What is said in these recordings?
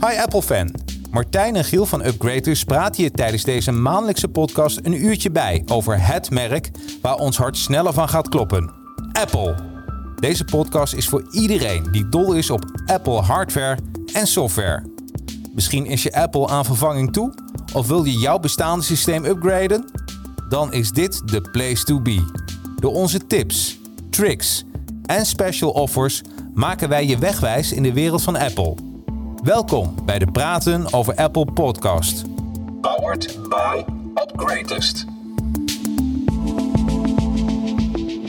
Hi Apple-fan. Martijn en Giel van Upgraders praten je tijdens deze maandelijkse podcast een uurtje bij over het merk waar ons hart sneller van gaat kloppen. Apple. Deze podcast is voor iedereen die dol is op Apple hardware en software. Misschien is je Apple aan vervanging toe of wil je jouw bestaande systeem upgraden? Dan is dit de place to be. Door onze tips, tricks en special offers maken wij je wegwijs in de wereld van Apple. Welkom bij de Praten over Apple podcast. Powered by Upgradest.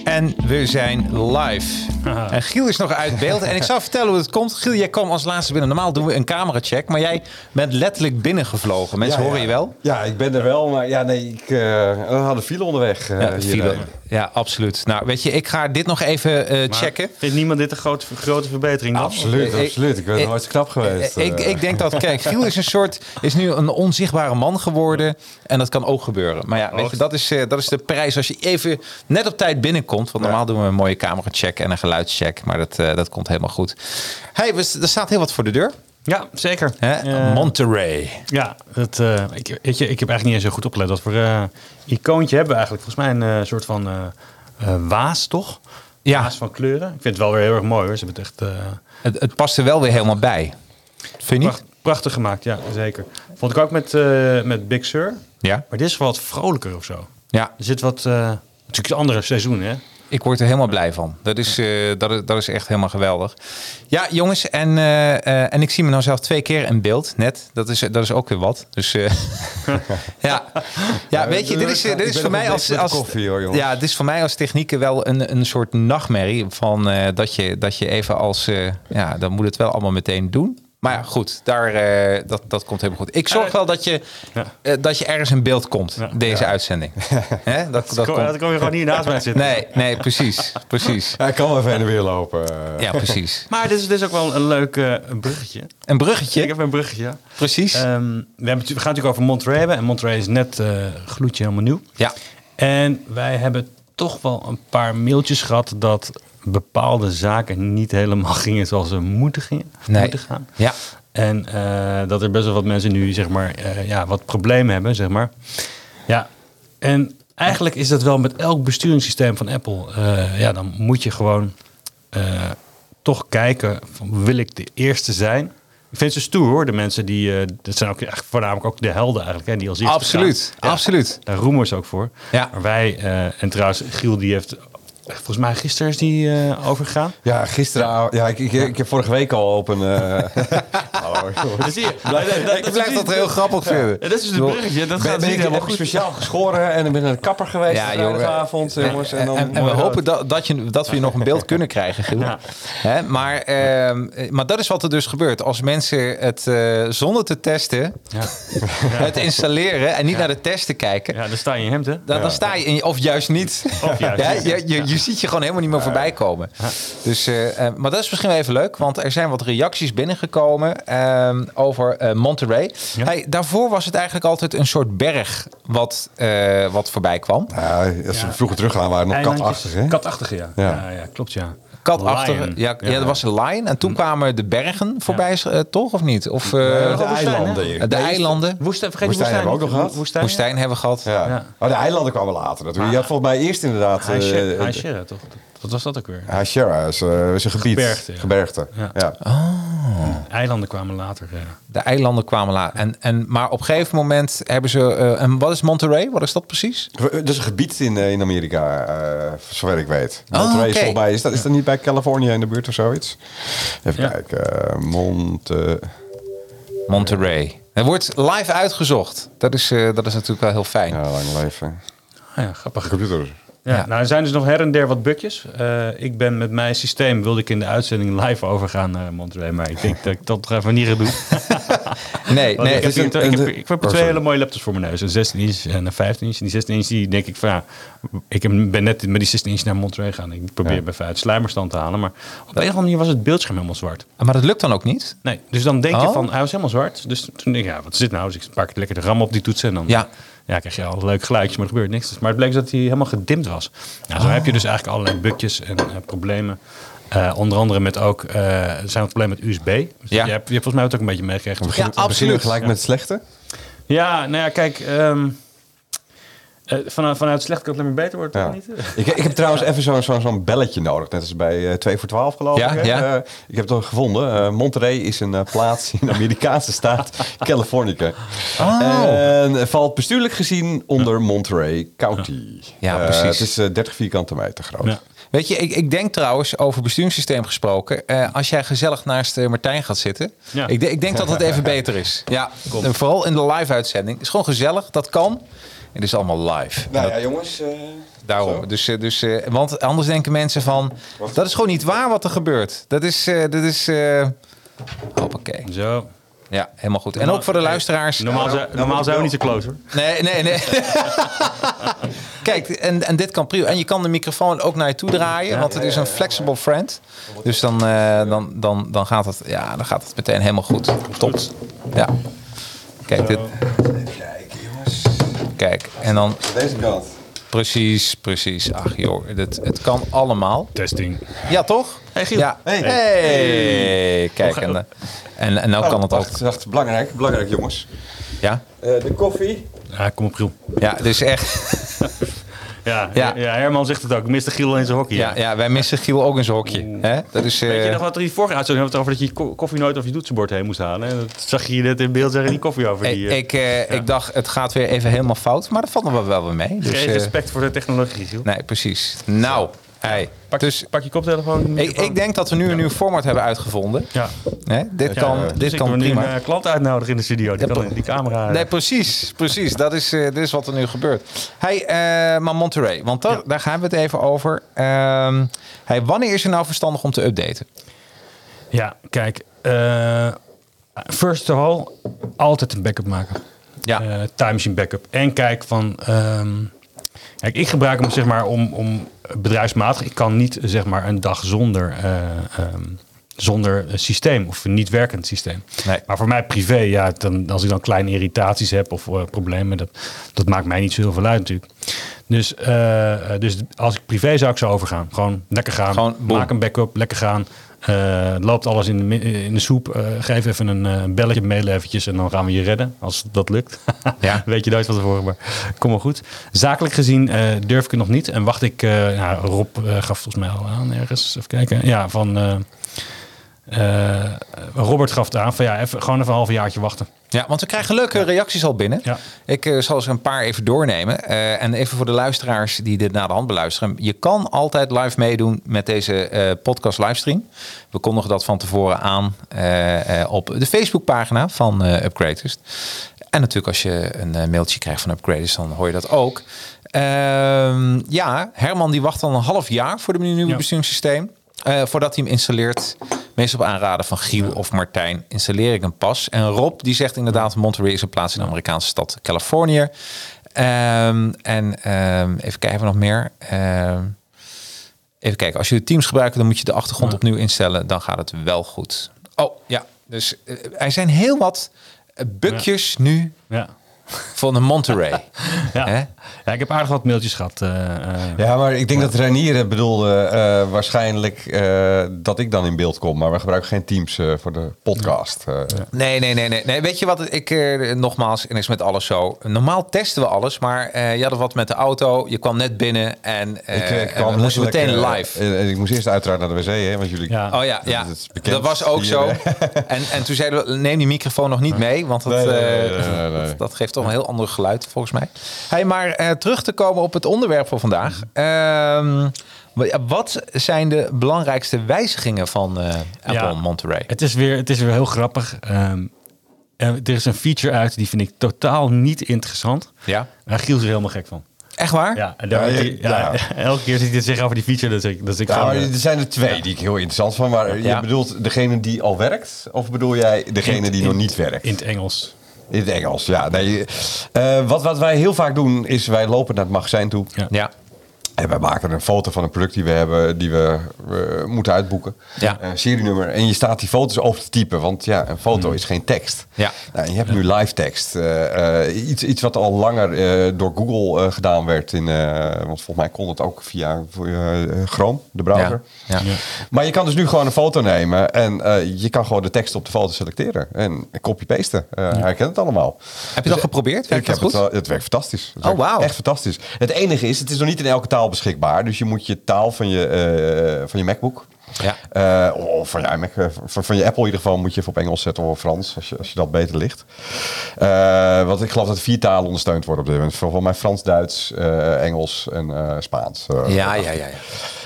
En we zijn live. En Giel is nog uit beeld. En ik zal vertellen hoe het komt. Giel, jij kwam als laatste binnen. Normaal doen we een cameracheck. Maar jij bent letterlijk binnengevlogen. Mensen Ja, horen ja. je wel? Ja, ik ben er wel, maar ja, nee, ik eh, we hadden file onderweg. eh, Ja, file. Ja, absoluut. Nou, weet je, ik ga dit nog even eh, checken. Vindt niemand dit een grote, grote verbetering dan? Absoluut, Ik- absoluut. Ik ben ik- nooit knap geweest. Ik, eh. ik denk dat, kijk, Giel is een soort, is nu een onzichtbare man geworden. En dat kan ook gebeuren. Maar ja, weet je, dat is, eh, dat is de prijs als je even net op tijd binnenkomt. Want normaal doen we een mooie cameracheck en een geluidscheck. Maar dat, eh, dat komt helemaal goed. Hey, we- er staat heel wat voor de deur. Ja, zeker. Hè? Monterey. ja, het, eh, ik, weet je, ik heb eigenlijk niet eens zo goed opgelet. Wat voor eh, icoontje hebben we eigenlijk? Volgens mij een eh, soort van eh, eh, waas, toch? Ja. Waas van kleuren. Ik vind het wel weer heel erg mooi hoor. Ze hebben het echt eh, Het, het past er wel weer helemaal bij. Vind je niet? prachtig gemaakt. Ja, zeker. Vond ik ook met, eh, met Big Sur. Ja. Maar dit is wel wat vrolijker of zo. Ja, Er zit wat... eh, natuurlijk een andere seizoen, hè? Ik word er helemaal blij van. Dat is, eh, dat is, dat is echt helemaal geweldig. Ja, jongens, en, eh, eh, en ik zie me nou zelf twee keer in beeld, net. Dat is, dat is ook weer wat. Dus ja. ja, weet je, dit is, dit is voor mij als, als koffie, hoor, ja, dit is voor mij als technieker wel een, een soort nachtmerrie van dat, je, dat je even als ja, dan moet het wel allemaal meteen doen. Maar ja, goed, daar, eh, dat, dat komt helemaal goed. Ik zorg wel dat je, Ja. eh, dat je ergens in beeld komt, Ja. deze uitzending. Hè? Dat, dat Kom, komt. dan kom je gewoon hier naast mij zitten. Nee, nee, precies. precies. Ik kan wel even en weer lopen. eh. Ja, precies. Maar dit is, dit is ook wel een leuk eh, bruggetje. Een Ik bruggetje, heb een bruggetje, precies. Ehm, we, hebben, het- we gaan het natuurlijk over Monterey hebben. En Monterey is net eh gloedje helemaal nieuw. Ja, En wij hebben toch wel een paar mailtjes gehad dat bepaalde zaken niet helemaal gingen zoals ze moeten, gingen, Nee. moeten gaan. ja. En eh, dat er best wel wat mensen nu zeg maar, eh, ja, wat problemen hebben. Zeg maar. ja. En eigenlijk is dat wel met elk besturingssysteem van Apple. eh, ja, dan moet je gewoon toch kijken, van, wil ik de eerste zijn? Ik vind ze stoer hoor, de mensen die, eh, dat zijn ook eigenlijk voornamelijk ook de helden eigenlijk, hè, die als eerste Absoluut, gaan. Ja, absoluut. Daar roemen ze ook voor. Ja. Maar wij, en trouwens, Giel die heeft, volgens mij gisteren is die eh, overgegaan. Ja, gisteren. Ja, ik, ik, ik heb vorige week al op een. jongens. Dat zie je. Dat, Ik blijf dat heel grappig vinden. Ja, dat is dus een bruggetje. Dat Ben, gaat ben niet ik helemaal goed. speciaal geschoren en ik ben naar de kapper geweest Ja, jongens. En, En, dan en, en we hopen dat, dat, je, dat we je nog een beeld kunnen krijgen, Giel. Ja. Hè, maar, ehm, maar dat is wat er dus gebeurt. Als mensen het eh, zonder te testen, Ja. het installeren en niet naar de testen kijken, ja, dan sta je in hemd, hè? dan, dan sta je in of juist niet. Of juist je, je, je ziet je gewoon helemaal niet meer voorbij komen. Dus, eh, eh, maar dat is misschien wel even leuk, want er zijn wat reacties binnengekomen ehm, over eh, Monterey. Ja. Hey, daarvoor was het eigenlijk altijd een soort berg wat, eh, wat voorbij kwam. Ja, als we vroeger teruggaan waren nog katachtig, hè? Katachtig, ja. Ja. Ja, ja, klopt, ja. Katachtig. Lion. Ja, ja, dat was een lion. En toen kwamen de bergen voorbij, eh, toch? Of niet? Of eh, de woestijn, eilanden. de eilanden. Woestijn, vergeet Woestijn hebben we ook nog gehad. Woestijn, Woestijn hebben we gehad. Ja. Ja. Oh, de eilanden kwamen later natuurlijk. Je had volgens mij eerst inderdaad... Sierra, toch? Wat was dat ook weer? Is, eh, is een gebied. Gebergte, ja. Gebergte. Ja. Ja. Eilanden kwamen later. Ja. De eilanden kwamen later. En, en, maar op een gegeven moment hebben ze... eh, en wat is Monterey? Wat is dat precies? Dat is een gebied in, eh, in Amerika, eh zover ik weet. Oh, Monterey is oké. volgens mij, is dat, is dat niet bij Californië in de buurt of zoiets? Even Ja. kijken. eh, Monte... Monterey. Het wordt live uitgezocht. Dat is, eh, dat is natuurlijk wel heel fijn. Ja, lang leven. Ah ja, grappig. Computer. Ja, Ja. Nou, er zijn dus nog her en der wat bugjes. Eh, ik ben met mijn systeem, wilde ik in de uitzending live overgaan naar Monterey. Maar ik denk dat ik dat nog even niet ga doen. Nee, nee. ik, heb, een- ik heb, ik heb oh, twee hele mooie laptops voor mijn neus. Een 16 inch en een 15 inch. En die 16 inch, die denk ik van ja, ik heb- ben net met die 16 inch naar Monterey gegaan. Ik probeer Ja. even uit sluimerstand te halen. Maar op een of andere manier was het beeldscherm helemaal zwart. Maar dat lukt dan ook niet? Nee, dus dan denk je Oh. van, hij was helemaal zwart. Dus toen denk ik, ja, wat is dit nou? Dus ik pak lekker de ram op die toetsen en dan Ja. Ja, krijg je al leuke geluidjes, maar er gebeurt niks. Maar het bleek dat hij helemaal gedimd was. Nou, zo heb je dus eigenlijk allerlei bugjes en eh, problemen. Eh, onder andere met ook, eh, er zijn wat problemen met USB. Dus Ja. je, hebt, je hebt volgens mij het ook een beetje meegekregen. Ja, Beginnen absoluut. gelijk met het slechte? Ja, nou ja, kijk. ehm, eh, vanuit, vanuit slecht kan het alleen maar beter worden, Ja. toch niet? Ik, ik heb trouwens even zo'n zo'n zo'n belletje nodig. Net als bij eh 2 voor 12 geloof Ja, ik. ja. Eh, ik heb het al gevonden. Eh, Monterey is een plaats in de Amerikaanse staat Californië. Oh. En valt bestuurlijk gezien onder Monterey County. Ja, precies. het is eh, 30 vierkante meter groot. Ja. Weet je, ik, ik denk trouwens, over besturingssysteem gesproken, eh, als jij gezellig naast eh, Martijn gaat zitten, Ja. ik, de- ik denk dat het even beter is. Ja, en vooral in de live-uitzending. Het is gewoon gezellig, dat kan. En het is allemaal live. Nou dat- ja, jongens. eh, Daarom. zo. Dus, eh, dus, eh, want anders denken mensen van, dat is gewoon niet waar wat er gebeurt. Dat is, eh, dat is, eh hoppakee. Zo. Ja, helemaal goed. En ook voor de luisteraars. Normaal, zou- normaal zijn we niet zo close hoor. Nee, nee, nee. Kijk, en, en dit kan prima. En je kan de microfoon ook naar je toe draaien, want het is een flexible friend. Dus dan, eh, dan, dan, dan, gaat het, ja, dan gaat het meteen helemaal goed. Top. Ja. Kijk, dit. Kijk, en dan Deze kant. precies, precies. Ach joh, het, het kan allemaal. Testing. Ja, toch? Hey, Giel. Ja. Hey. Hey. Kijk, en, eh, en, en nou kan het ook. Wacht, wacht, belangrijk, belangrijk jongens. Ja, Eh, de koffie. Ja, kom op Giel. ja dus echt. Ja, Ja. ja. Herman zegt het ook. Mr. Giel in zijn hockey. Ja, ja, wij missen Giel ook in zijn hokje. Hè? Dat is, Weet je eh, nog wat er die vorige uitzending over dat je ko- koffie nooit over je toetsenbord heen moest halen? En dat zag je je net in beeld zeggen, die koffie over die... Ik, eh, ik, eh, ik dacht, het gaat weer even helemaal fout, maar dat valt nog wel, wel weer mee. Dus, geen eh, respect voor de technologie, Giel. nee, precies. Nou, hey, Pak, dus pak je koptelefoon. ik, ik denk dat we nu een nieuw format hebben uitgevonden. Ja. Hè? Dit Ja, kan, dus dit ik kan wil nu prima. een eh, klant uitnodigen in de studio. Die, Ja, kan, die camera... Nee, precies, precies. Dat is, eh, dit is wat er nu gebeurt. Hey, eh, maar Monterey, want daar, daar gaan we het even over. Ehm, hey, wanneer is het nou verstandig om te updaten? Ja, kijk. eh, first of all, altijd een backup maken. Ja. Eh, time machine backup. En kijk van... ehm, kijk, ik gebruik hem zeg maar om, om bedrijfsmatig. Ik kan niet zeg maar een dag zonder... ehm, zonder een systeem of een niet werkend systeem. Nee. Maar voor mij privé, ja, dan, als ik dan kleine irritaties heb of eh, problemen, dat, dat maakt mij niet zo heel veel uit natuurlijk. Dus, eh, dus als ik privé zou ik zo overgaan. Gewoon lekker gaan. Gewoon maak een backup, lekker gaan. Eh, loopt alles in de, in de soep. Eh, geef even een eh, belletje, mail eventjes en dan gaan we je redden. Als dat lukt. Ja. Weet je nooit van tevoren, maar kom maar goed. Zakelijk gezien durf ik het nog niet. En wacht ik, Rob gaf volgens mij al aan ergens. Even kijken. Ja, van... Robert gaf het aan van ja, even, gewoon even een half jaartje wachten. Ja, want we krijgen leuke reacties al binnen. Ja. Ik eh, zal er een paar even doornemen. Eh, en even voor de luisteraars die dit na de hand beluisteren. Je kan altijd live meedoen met deze eh, podcast livestream. We kondigen dat van tevoren aan op de Facebookpagina van Upgraders. En natuurlijk als je een mailtje krijgt van Upgraders, dan hoor je dat ook. Ehm, ja, Herman die wacht al een half jaar voor de nieuwe Ja. besturingssysteem. Eh, voordat hij hem installeert, meestal op aanraden van Giel of Martijn, installeer ik hem pas. En Rob die zegt inderdaad, Monterey is een plaats in de Amerikaanse stad Californië. Ehm, en ehm, even kijken, wat nog meer. Ehm, even kijken, als je de Teams gebruikt, dan moet je de achtergrond opnieuw instellen. Dan gaat het wel goed. Oh ja, dus eh, er zijn heel wat eh, bugjes nu Ja. Van de Monterey. Ja. Hè? ja, ik heb aardig wat mailtjes gehad. eh, eh, Ja, maar ik denk dat Renier bedoelde eh, waarschijnlijk eh, dat ik dan in beeld kom. Maar we gebruiken geen Teams eh, voor de podcast. Nee, nee, nee, nee, nee. Weet je wat ik eh, nogmaals, en is met alles zo. Normaal testen we alles, maar eh, je had wat met de auto. Je kwam net binnen en eh, ik en kwam we moesten letterlijk, meteen live. ik moest eerst uiteraard naar de wc, hè, want jullie... Ja. Oh ja, ja. dat is bekend dat was ook hier, zo. En, en toen zeiden we, neem die microfoon nog niet mee, want dat, eh, nee, nee. dat, dat geeft toch een heel ander geluid volgens mij. Hey, maar eh, terug te komen op het onderwerp voor vandaag. Ehm, wa- wat zijn de belangrijkste wijzigingen van eh, Apple Ja. Monterey? Het is weer, het is weer heel grappig. Ehm, er is een feature uit, die vind ik totaal niet interessant. Ja, Daar Giel is er helemaal gek van. echt waar? Ja, en daar, Ja, ja. ja, elke keer zit hij te zeggen over die feature. Dat ik, dat ik Ja, gewoon, maar eh, er zijn er twee die ik heel interessant vind. Maar Ja. je bedoelt degene die al werkt? Of bedoel jij degene in- die nog niet werkt? In het Engels. In het Engels, ja. Nee, eh, wat, wat wij heel vaak doen, is wij lopen naar het magazijn toe. Ja. Ja. En wij maken een foto van een product die we hebben, die we moeten uitboeken. Ja. Een serienummer. En je staat die foto's over te typen, want ja, een foto is geen tekst. Ja. Nou, en je hebt nu live tekst. Eh, eh, iets, iets wat al langer eh, door Google eh, gedaan werd. In, eh, want volgens mij kon het ook via Chrome, de browser. Ja. Ja. Maar je kan dus nu gewoon een foto nemen en eh, je kan gewoon de tekst op de foto selecteren. En copy-pasten. Eh, Hij herkent het allemaal. Heb je dat geprobeerd? Werkt Ik dat heb goed? Het, werkt fantastisch. Het Oh, wauw. Echt fantastisch. Het enige is, het is nog niet in elke taal beschikbaar. Dus je moet je taal van je, eh, van je MacBook... Ja. eh, of van je iMac, eh, van, van je Apple in ieder geval moet je even op Engels zetten of op Frans, als je, als je dat beter ligt. Eh, want ik geloof dat vier talen ondersteund worden op dit moment. Volgens mij Frans, Duits, eh, Engels en eh, Spaans. Ja, ja, ja. ja.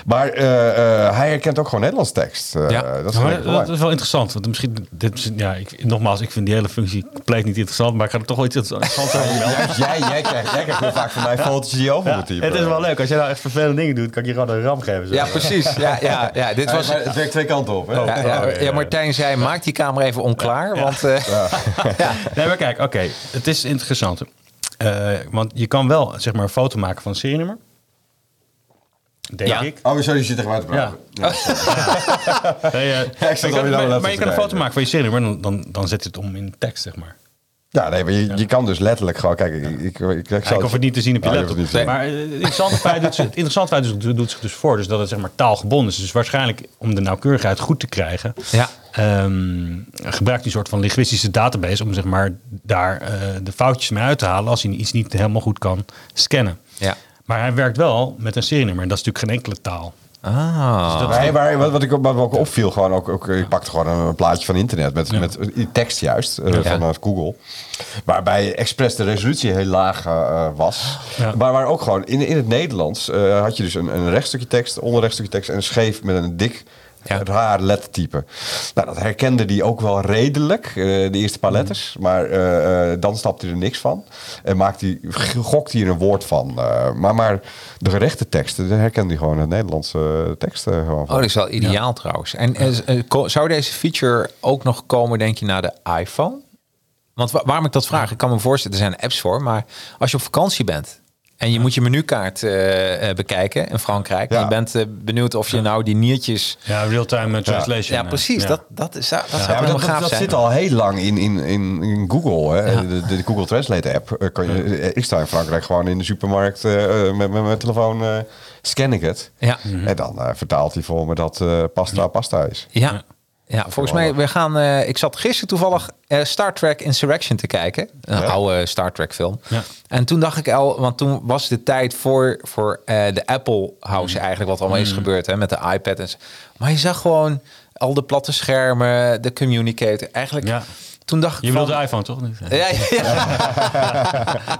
Maar eh, eh, hij herkent ook gewoon Nederlands tekst. Ja. Dat is Maar gelijk dat, mooi. is wel interessant. Want misschien, dit, ja, ik, nogmaals, ik vind die hele functie compleet niet interessant. Maar ik ga er toch wel iets interessants over melden. Jij, jij, krijgt, jij krijgt heel vaak van mij foto's die je over Ja, moet typen. het is wel leuk. Als jij nou echt vervelende dingen doet, kan ik je gewoon een ram geven. zo. Ja, precies. Ja, ja, ja. Dit Ja, was... maar het werkt twee kanten op. Hè? Ja, ja, ja, ja, Martijn zei, maak die camera even onklaar. Want eh, ja. Nee, maar kijk, oké. Het is interessant. Eh, want je kan wel, zeg maar, een foto maken van een serienummer. Denk Ja. ik. Oh, sorry, je zit tegen te praten. Ja. Nee, zat maar je kan, een foto maken van je serienummer. Dan, dan, dan zet je het om in tekst, zeg maar. Ja, nee, maar je, je kan dus letterlijk gewoon... Kijk, ik, ik, ik, ik, Ja, ik hoef het niet te zien op je Ja, je hoeft laptop. het niet te Maar eh, het interessante feit, doet, zich- het interessante feit doet, doet zich dus voor dus dat het zeg maar taalgebonden is. Dus waarschijnlijk om de nauwkeurigheid goed te krijgen, Ja. ehm, gebruikt die soort van linguïstische database om zeg maar daar eh, de foutjes mee uit te halen als hij iets niet helemaal goed kan scannen. Ja. Maar hij werkt wel met een serienummer en dat is natuurlijk geen enkele taal. Ah. Nee, maar wat, wat, ik, wat me ook opviel, gewoon ook, ook, ik pakte gewoon een, plaatje van internet met, met tekst juist, eh, vanuit Google. Waarbij expres de resolutie heel laag eh, was. Ja. Maar waar ook gewoon in, in het Nederlands eh, had je dus een, een rechtstukje tekst, onderrechtstukje tekst en een scheef met een dik Ja. raar lettertype. Nou, dat herkende die ook wel redelijk, eh, de eerste paar letters. Maar eh, eh, dan snapte hij er niks van. En maakte hij, gokte hij er een woord van. Maar, maar de gerechte teksten, daar herkende hij gewoon het Nederlandse teksten gewoon van. Oh, dat is wel ideaal trouwens. En ko- zou deze feature ook nog komen, denk je, naar de iPhone? Want wa- waarom ik dat vraag, ik kan me voorstellen, er zijn apps voor, maar als je op vakantie bent en je moet je menukaart eh, eh, bekijken in Frankrijk en je bent eh, benieuwd of je nou die niertjes... Ja, real-time translation. Ja, precies. ja. Dat, dat, is, dat zou helemaal dat, gaaf dat zijn. zit al heel lang in, in, in, in Google. Hè? De, de Google Translate app. Kan je, ik sta in Frankrijk gewoon in de supermarkt met, met mijn telefoon eh, scan ik het. Ja. En dan vertaalt hij voor me dat eh, pasta pasta is. Ja. Ja, volgens mij, we gaan. eh, ik zat gisteren toevallig eh, Star Trek Insurrection te kijken. Een Ja. oude Star Trek film. Ja. En toen dacht ik al, want toen was de tijd voor, voor eh, de Apple House eigenlijk, wat allemaal is gebeurd hè, met de iPad. En zo. Maar je zag gewoon al de platte schermen, de communicator. Eigenlijk, Ja. toen dacht ik Je bedoelt de iPhone toch niet? ja, ja, ja,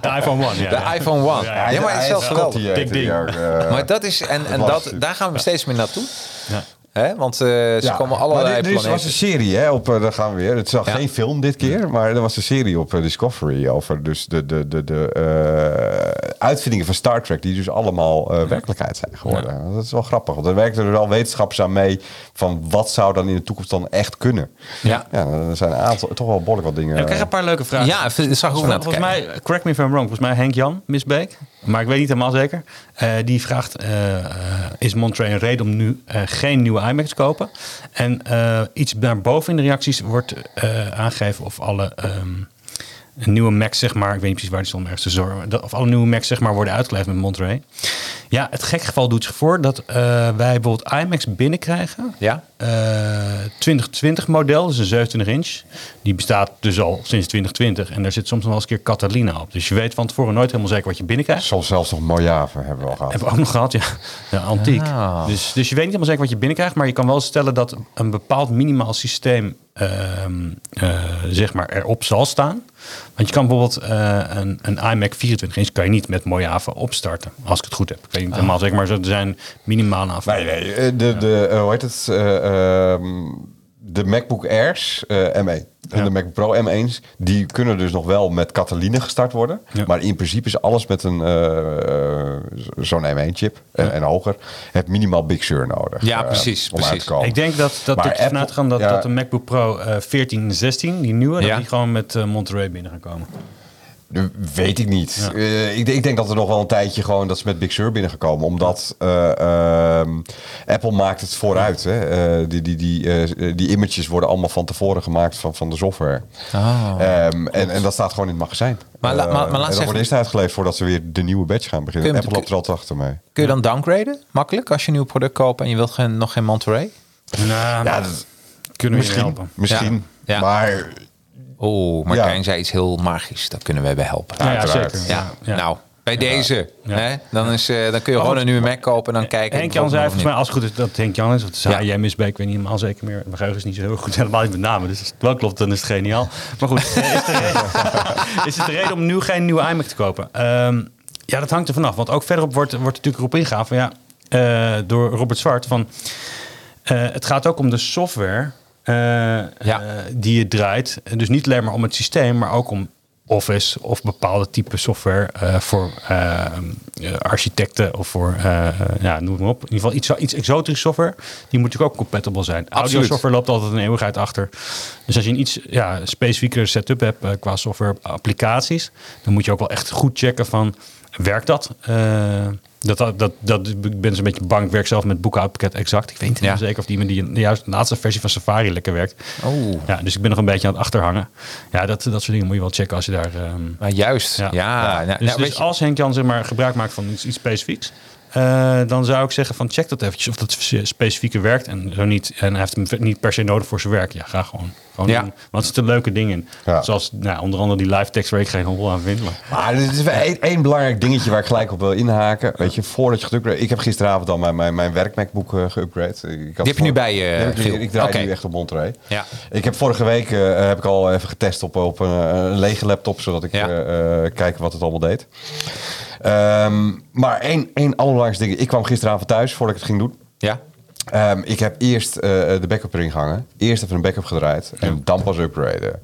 De iPhone One, ja. de iPhone One. Ja, Ja, ja. maar het is geweldig. Ding. Maar dat is, en, en dat, daar gaan we steeds meer naartoe. Ja. Hè? Want eh, ze Ja, komen maar allerlei er, er is- was planeten. een serie, hè, op, eh, daar gaan we weer. Het is al Ja. geen film dit keer, maar er was een serie op eh, Discovery over dus de, de, de, de eh, uitvindingen van Star Trek, die dus allemaal eh, werkelijkheid zijn geworden. Dat is wel grappig, want er werken er wel wetenschappers aan mee van wat zou dan in de toekomst dan echt kunnen. Ja. Ja, er zijn een aantal, toch wel behoorlijk wat dingen. Ja, ik krijg een paar leuke vragen. Ja, zag ik ook naar te Volgens mij, correct me if I'm wrong, volgens mij Henk Jan Misbeek, maar ik weet niet helemaal zeker. eh, die vraagt, eh, eh, is Monterey een reden om nu geen nieuwe iMac te kopen? En iets daarboven in de reacties wordt aangegeven of alle ehm, nieuwe Macs, zeg maar, ik weet niet precies waar die stond, ergens te zorgen, of alle nieuwe Macs, zeg maar, worden uitgeleverd met Monterey. Ja, het gekke geval doet zich voor dat eh, wij bijvoorbeeld iMacs binnenkrijgen. Ja? Eh, 2020 model, dus een 27 inch. Die bestaat dus al sinds 2020. En daar zit soms nog wel eens een keer Catalina op. Dus je weet van tevoren nooit helemaal zeker wat je binnenkrijgt. Soms zelfs nog Mojave hebben we al gehad. Hebben we ook nog gehad, ja. ja antiek. Ah. Dus, dus je weet niet helemaal zeker wat je binnenkrijgt. Maar je kan wel stellen dat een bepaald minimaal systeem zeg maar erop zal staan. Want je kan bijvoorbeeld eh, een, een iMac 24 inch kan je niet met Mojave opstarten. Als ik het goed heb. Ik weet niet helemaal zeker, maar er zijn minimale aanvallen. Nee, nee, eh, de, de, eh, hoe heet het? De MacBook Airs eh, M1 en de MacBook Pro M1's, die kunnen dus nog wel met Catalina gestart worden. Ja. Maar in principe is alles met een eh, eh, zo'n M1-chip en, en hoger, het minimaal Big Sur nodig. Ja, precies, om uit precies. te komen. Ik denk dat, dat ik ervan Apple- uitgaan dat, dat de MacBook Pro eh 14 16, die nieuwe, dat die gewoon met Monterey binnen gaan komen. Weet ik niet. Eh, ik, ik denk dat er nog wel een tijdje gewoon dat ze met Big Sur binnengekomen. Omdat eh, ehm, Apple maakt het vooruit. Hè. Eh, die, die, die, eh, die images worden allemaal van tevoren gemaakt van, van de software. Oh. Ehm, en, en dat staat gewoon in het magazijn. Maar la- maar- maar laat en dat zeggen- wordt eerst uitgeleverd voordat ze weer de nieuwe batch gaan beginnen. Je- Apple loopt er altijd achter mee. Kun je dan downgraden? Makkelijk als je een nieuw product koopt en je wilt geen, nog geen Monterey? Nou, Ja, dat, kunnen we je misschien. helpen. Misschien. Ja. Ja. Maar Oh, Martijn Ja. zei iets heel magisch. Daar kunnen wij bij helpen. Ja, ja, zeker. Ja, nou, bij deze. Hè, dan, is, eh, dan kun je gewoon een nieuwe Mac kopen en dan kijken. Henk Jan zei volgens mij, als het goed is, dat Henk Jan is. Ja. HJM is bij, ik weet niet helemaal zeker meer. Mijn geheugen is niet zo heel goed, helemaal niet met namen. Dus als het wel klopt, dan is het geniaal. Maar goed, eh, is, de reden, is het de reden om nu geen nieuwe iMac te kopen? Ehm, ja, dat hangt er vanaf. Want ook verderop wordt, wordt natuurlijk erop ingegaan van ja, eh, door Robert Zwart van... eh, het gaat ook om de software eh, eh, die je draait. Dus niet alleen maar om het systeem, maar ook om Office of bepaalde type software eh, voor architecten of voor, ja, noem maar op. In ieder geval iets, iets exotische software. Die moet natuurlijk ook compatible zijn. Audio software loopt altijd een eeuwigheid achter. Dus als je een iets ja, specifiekere setup hebt qua software applicaties, dan moet je ook wel echt goed checken van, werkt dat? Dat, dat, dat, dat, ik ben zo'n beetje bang. Ik werk zelf met boekhoudpakket exact. Ik weet niet Ja. zeker of die die juist de laatste versie van Safari lekker werkt. Oh. Ja, dus ik ben nog een beetje aan het achterhangen. Ja, dat, dat soort dingen moet je wel checken als je daar... ehm, Maar juist, ja. nou, dus nou, dus als Henk Jan zeg maar, gebruik maakt van iets, iets specifieks... eh, dan zou ik zeggen van check dat eventjes of dat specifieke werkt en zo niet. En hij heeft hem niet per se nodig voor zijn werk. Ja, ga gewoon. gewoon Ja. doen. Want er zitten leuke dingen in. Ja. Zoals nou, onder andere die live text waar ik geen hol aan vind. Maar, Maar er is één, één belangrijk dingetje waar ik gelijk op wil inhaken. Weet je, voordat je geüpgrade... Ik heb gisteravond al mijn, mijn, mijn werk MacBook eh, geüpgrade. Ik had heb je nu bij je, Die heb ik? Ik draai nu echt op Monterey. Ja. Ik heb vorige week eh, heb ik al even getest op, op een, een lege laptop. Zodat ik Ja. eh, eh, kijk wat het allemaal deed. Ehm, maar één, één allerbelangrijkste ding. Ik kwam gisteravond thuis voordat ik het ging doen. ja? Ehm, ik heb eerst eh, de backup erin gehangen. Eerst even een backup gedraaid. En dan pas upgraden.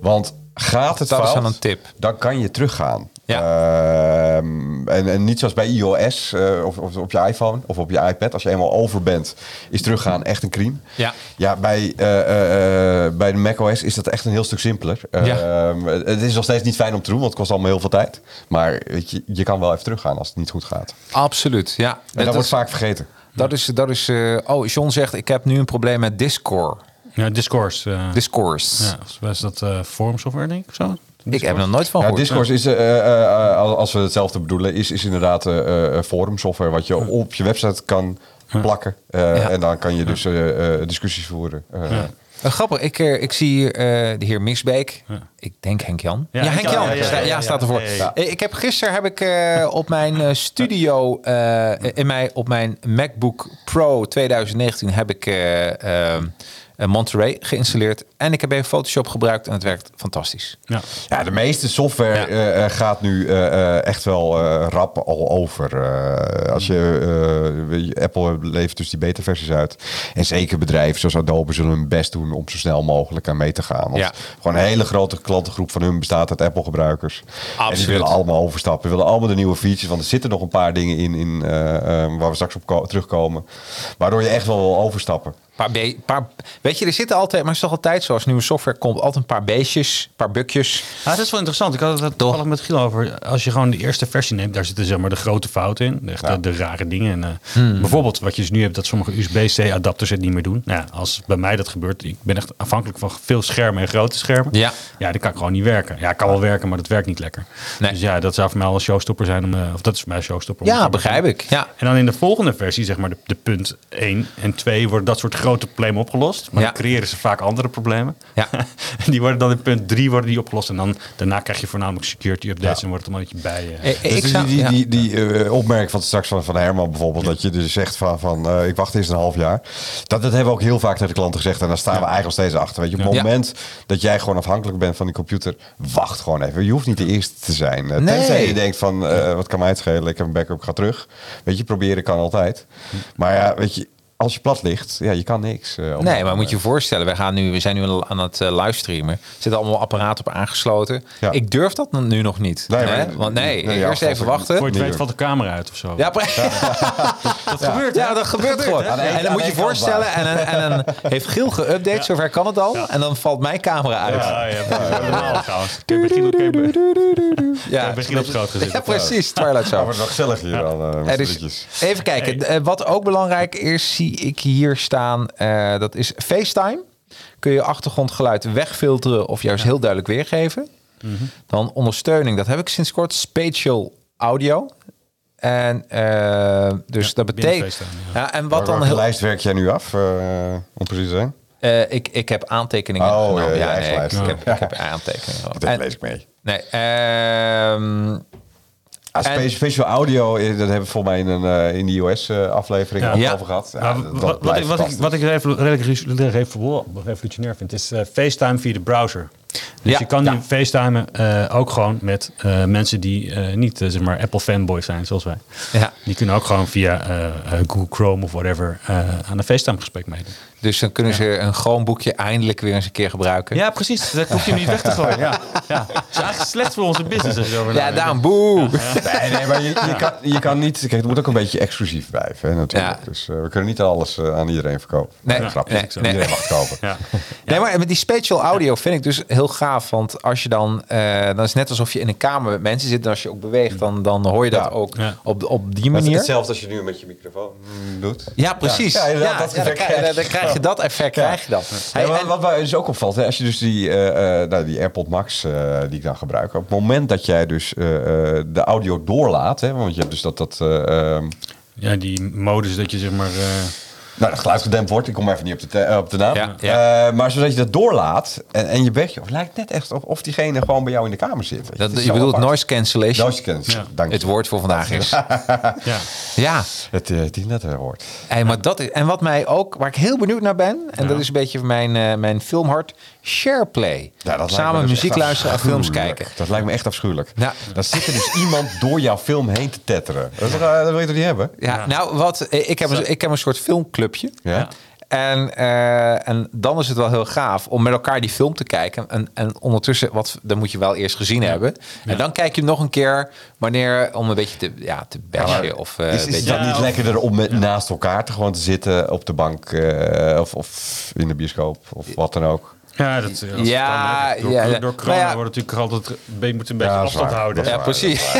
Want gaat het Dat is wel een tip. dan kan je teruggaan. Ja. Ehm, en, en niet zoals bij iOS eh, of, of op je iPhone of op je iPad. Als je eenmaal over bent, is teruggaan echt een crime. Ja. Ja, bij, eh, eh, eh, bij de macOS is dat echt een heel stuk simpeler. Ja. Ehm, het is nog steeds niet fijn om te doen, want het kost allemaal heel veel tijd. Maar weet je, je kan wel even teruggaan als het niet goed gaat. Absoluut, ja. En dat, dat, wordt vaak vergeten. dat is... Dat is eh, oh, John zegt, ik heb nu een probleem met Discord. ja, Discourse. Discourse. ja, is dat eh forum software denk ik of zo? Ik heb er nog nooit van Ja, gehoord. Discourse is, eh, eh, eh, als we hetzelfde bedoelen, is, is inderdaad eh eh, forum software wat je op je website kan plakken. Eh, Ja. En dan kan je dus eh, eh, discussies voeren. Grappig, ik, ik zie hier eh, de heer Misbeek. Ik denk Henk Jan. Ja, Ja, Henk Jan. Ja, Sta- ja, ja, ja, staat ja. ervoor. Ja, ja, Ik heb gisteren heb ik eh, op mijn eh, studio eh, in mijn op mijn MacBook Pro 2019 heb ik Monterey geïnstalleerd en ik heb even Photoshop gebruikt en het werkt fantastisch. Ja. Ja, de meeste software Ja. eh, eh, gaat nu eh, eh, echt wel eh, rap al over. Eh, als je, eh, Apple levert dus die beta-versies uit. En zeker bedrijven zoals Adobe zullen hun best doen om zo snel mogelijk aan mee te gaan. Want Ja. gewoon een hele grote klantengroep van hun bestaat uit Apple-gebruikers. En die willen allemaal overstappen. willen allemaal de nieuwe features. Want er zitten nog een paar dingen in, in eh, eh, waar we straks op ko- terugkomen. Waardoor je echt wel wil overstappen. Paar be- paar, weet je, er zitten altijd, maar het is toch altijd zo als nieuwe software komt, altijd een paar beestjes, een paar bukjes. Ja, dat is wel interessant. Ik had het toevallig met Giel over. Als je gewoon de eerste versie neemt, daar zitten zeg maar de grote fouten in. Echt Ja. de, de rare dingen. En, eh, Hmm. Bijvoorbeeld wat je dus nu hebt, dat sommige USB-C adapters het niet meer doen. Nou, als bij mij dat gebeurt, ik ben echt afhankelijk van veel schermen en grote schermen. Ja. Ja, dat kan gewoon niet werken. Ja, kan wel werken, maar dat werkt niet lekker. Nee. Dus ja, dat zou voor mij al een showstopper zijn. Om, eh, of dat is voor mij een showstopper. Ja, begrijp ik. Ja. En dan in de volgende versie, zeg maar de, de punt 1 en 2, worden dat soort grote problemen opgelost. Maar Ja. dan creëren ze vaak andere problemen. Ja. En die worden dan in punt 3 worden die opgelost. En dan daarna krijg je voornamelijk security updates Ja. en wordt het allemaal een beetje bij. eh, Eh, Dus ik zou- die, die, ja. die, die eh, opmerking van straks van, van Herman bijvoorbeeld, dat je dus zegt van, van eh, ik wacht eerst een half jaar. Dat, dat hebben we ook heel vaak tegen de klanten gezegd en daar staan we eigenlijk nog steeds achter. Weet je, op het Ja. moment dat jij gewoon afhankelijk bent van die computer, wacht gewoon even. Je hoeft niet de eerste te zijn. Uh, Nee. Tenzij je denkt van, eh, wat kan mij het schelen, ik heb een backup, ik ga terug. Weet je, proberen kan altijd. Maar ja, weet je, als je plat ligt, ja, je kan niks. eh, Nee, maar moet je je moment. voorstellen, we, gaan nu, we zijn nu aan het eh, livestreamen. Er zitten allemaal apparaten op aangesloten. Ja. Ik durf dat nu nog niet. Nee, hè? maar- Want nee, nee, ja, eerst even wachten. Voor je het weet valt de camera uit of zo. Ja, pre- dat gebeurt. ja, dat gebeurt gewoon. En dan moet je voorstellen, en, en dan heeft Giel geüpdate, zover kan het al. En dan valt mijn camera uit. Ja, ja, Ja, begin op gezet. Ja, precies. Twilight Ja, Zone. wordt wel gezellig hier dan, eh, even kijken, eh, wat ook belangrijk is, zie ik hier staan, eh, dat is FaceTime. Kun je achtergrondgeluid wegfilteren of juist heel duidelijk weergeven. Mhm. Dan ondersteuning, dat heb ik sinds kort, spatial audio. En eh, dus Ja, dat betekent. Ja, en wat dan heel. lijst werk jij nu af, eh, om precies te zijn? eh, ik, ik heb aantekeningen Oh, genomen. ja, nee, ik, heb, Ja. ik heb aantekeningen. Dat lees ik mee. nee, ehm, Ah, En- special audio, eh, dat hebben we volgens mij in, een, eh, in de Ja. ook Ja. over gehad. Ja, wat, wat, ik, wat, ik, wat ik redelijk revo- revo- revolutionair vind, is eh, FaceTime via de browser. Dus Ja, je kan ja. nu FaceTimen eh, ook gewoon met eh, mensen die eh, niet eh, zeg maar Apple fanboys zijn, zoals wij. ja. Die kunnen ook gewoon via eh, eh, Google Chrome of whatever eh, aan een FaceTime gesprek meedoen. Dus dan kunnen ze een Chromeboekje eindelijk weer eens een keer gebruiken. Ja, precies. Dat hoef je hem niet weg te gooien. Ja. Ja. Het is eigenlijk slecht voor onze business. Als je erover Ja, daarom boe. Nee, nee, maar je, je, kan, je kan niet... Kijk, het moet ook een beetje exclusief blijven, hè, natuurlijk. Ja. Dus eh, we kunnen niet alles eh, aan iedereen verkopen. Nee, Ja, grapje. nee, nee. Iedereen mag het kopen. Ja. Nee, maar met die spatial audio vind ik dus heel gaaf. Want als je dan, eh, dan is het net alsof je in een kamer met mensen zit. En als je ook beweegt, dan, dan hoor je dat ook Ja. op, op die het manier. hetzelfde als je nu met je microfoon mm, doet. Ja, precies. Ja, dat krijg, krijg je. Dan krijg je dat effect. Krijg je dat. Hey, Ja, wat, en- wat mij dus ook opvalt, hè, als je dus die, eh, eh, nou, die AirPod Max eh, die ik dan gebruik, op het moment dat jij dus eh, eh, de audio doorlaat, hè, want je hebt dus dat, dat eh, ehm, ja, die modus dat je zeg maar... nou, dat geluid gedempt wordt, ik kom even niet op de, te- eh, op de naam, Ja, ja. Eh, maar zodat je dat doorlaat en, en je bek, of lijkt net echt of, of diegene gewoon bij jou in de kamer zit. weet je. dat, is je zo bedoelt apart. noise cancellation. Noise cancellation, Ja. dank je. het woord voor vandaag is. ja. Ja. Het, eh, het letterwoord. Hey, maar dat is, en wat mij ook, waar ik heel benieuwd naar ben, en dat is een beetje mijn, mijn filmhart, SharePlay. Ja, Samen dus muziek luisteren en films kijken. Dat lijkt me echt afschuwelijk. Ja. Dan zit er dus iemand door jouw film heen te tetteren. Dat, is wil je toch niet hebben? Ja, nou, wat, ik, heb een, ik heb een soort Ja. En, eh, en dan is het wel heel gaaf om met elkaar die film te kijken. En, en ondertussen, wat, dan moet je wel eerst gezien hebben. En dan kijk je hem nog een keer wanneer, om een beetje te, ja, te bashen. of, eh, Is, is dat niet lekkerder om met, naast elkaar te gewoon te zitten op de bank eh, of, of in de bioscoop of wat dan ook? Ja, dat, Ja, kan, hè. door, ja, ja. door corona Maar ja. wordt natuurlijk altijd... Je moet een beetje Ja, afstand waar. houden. Ja, waar. precies.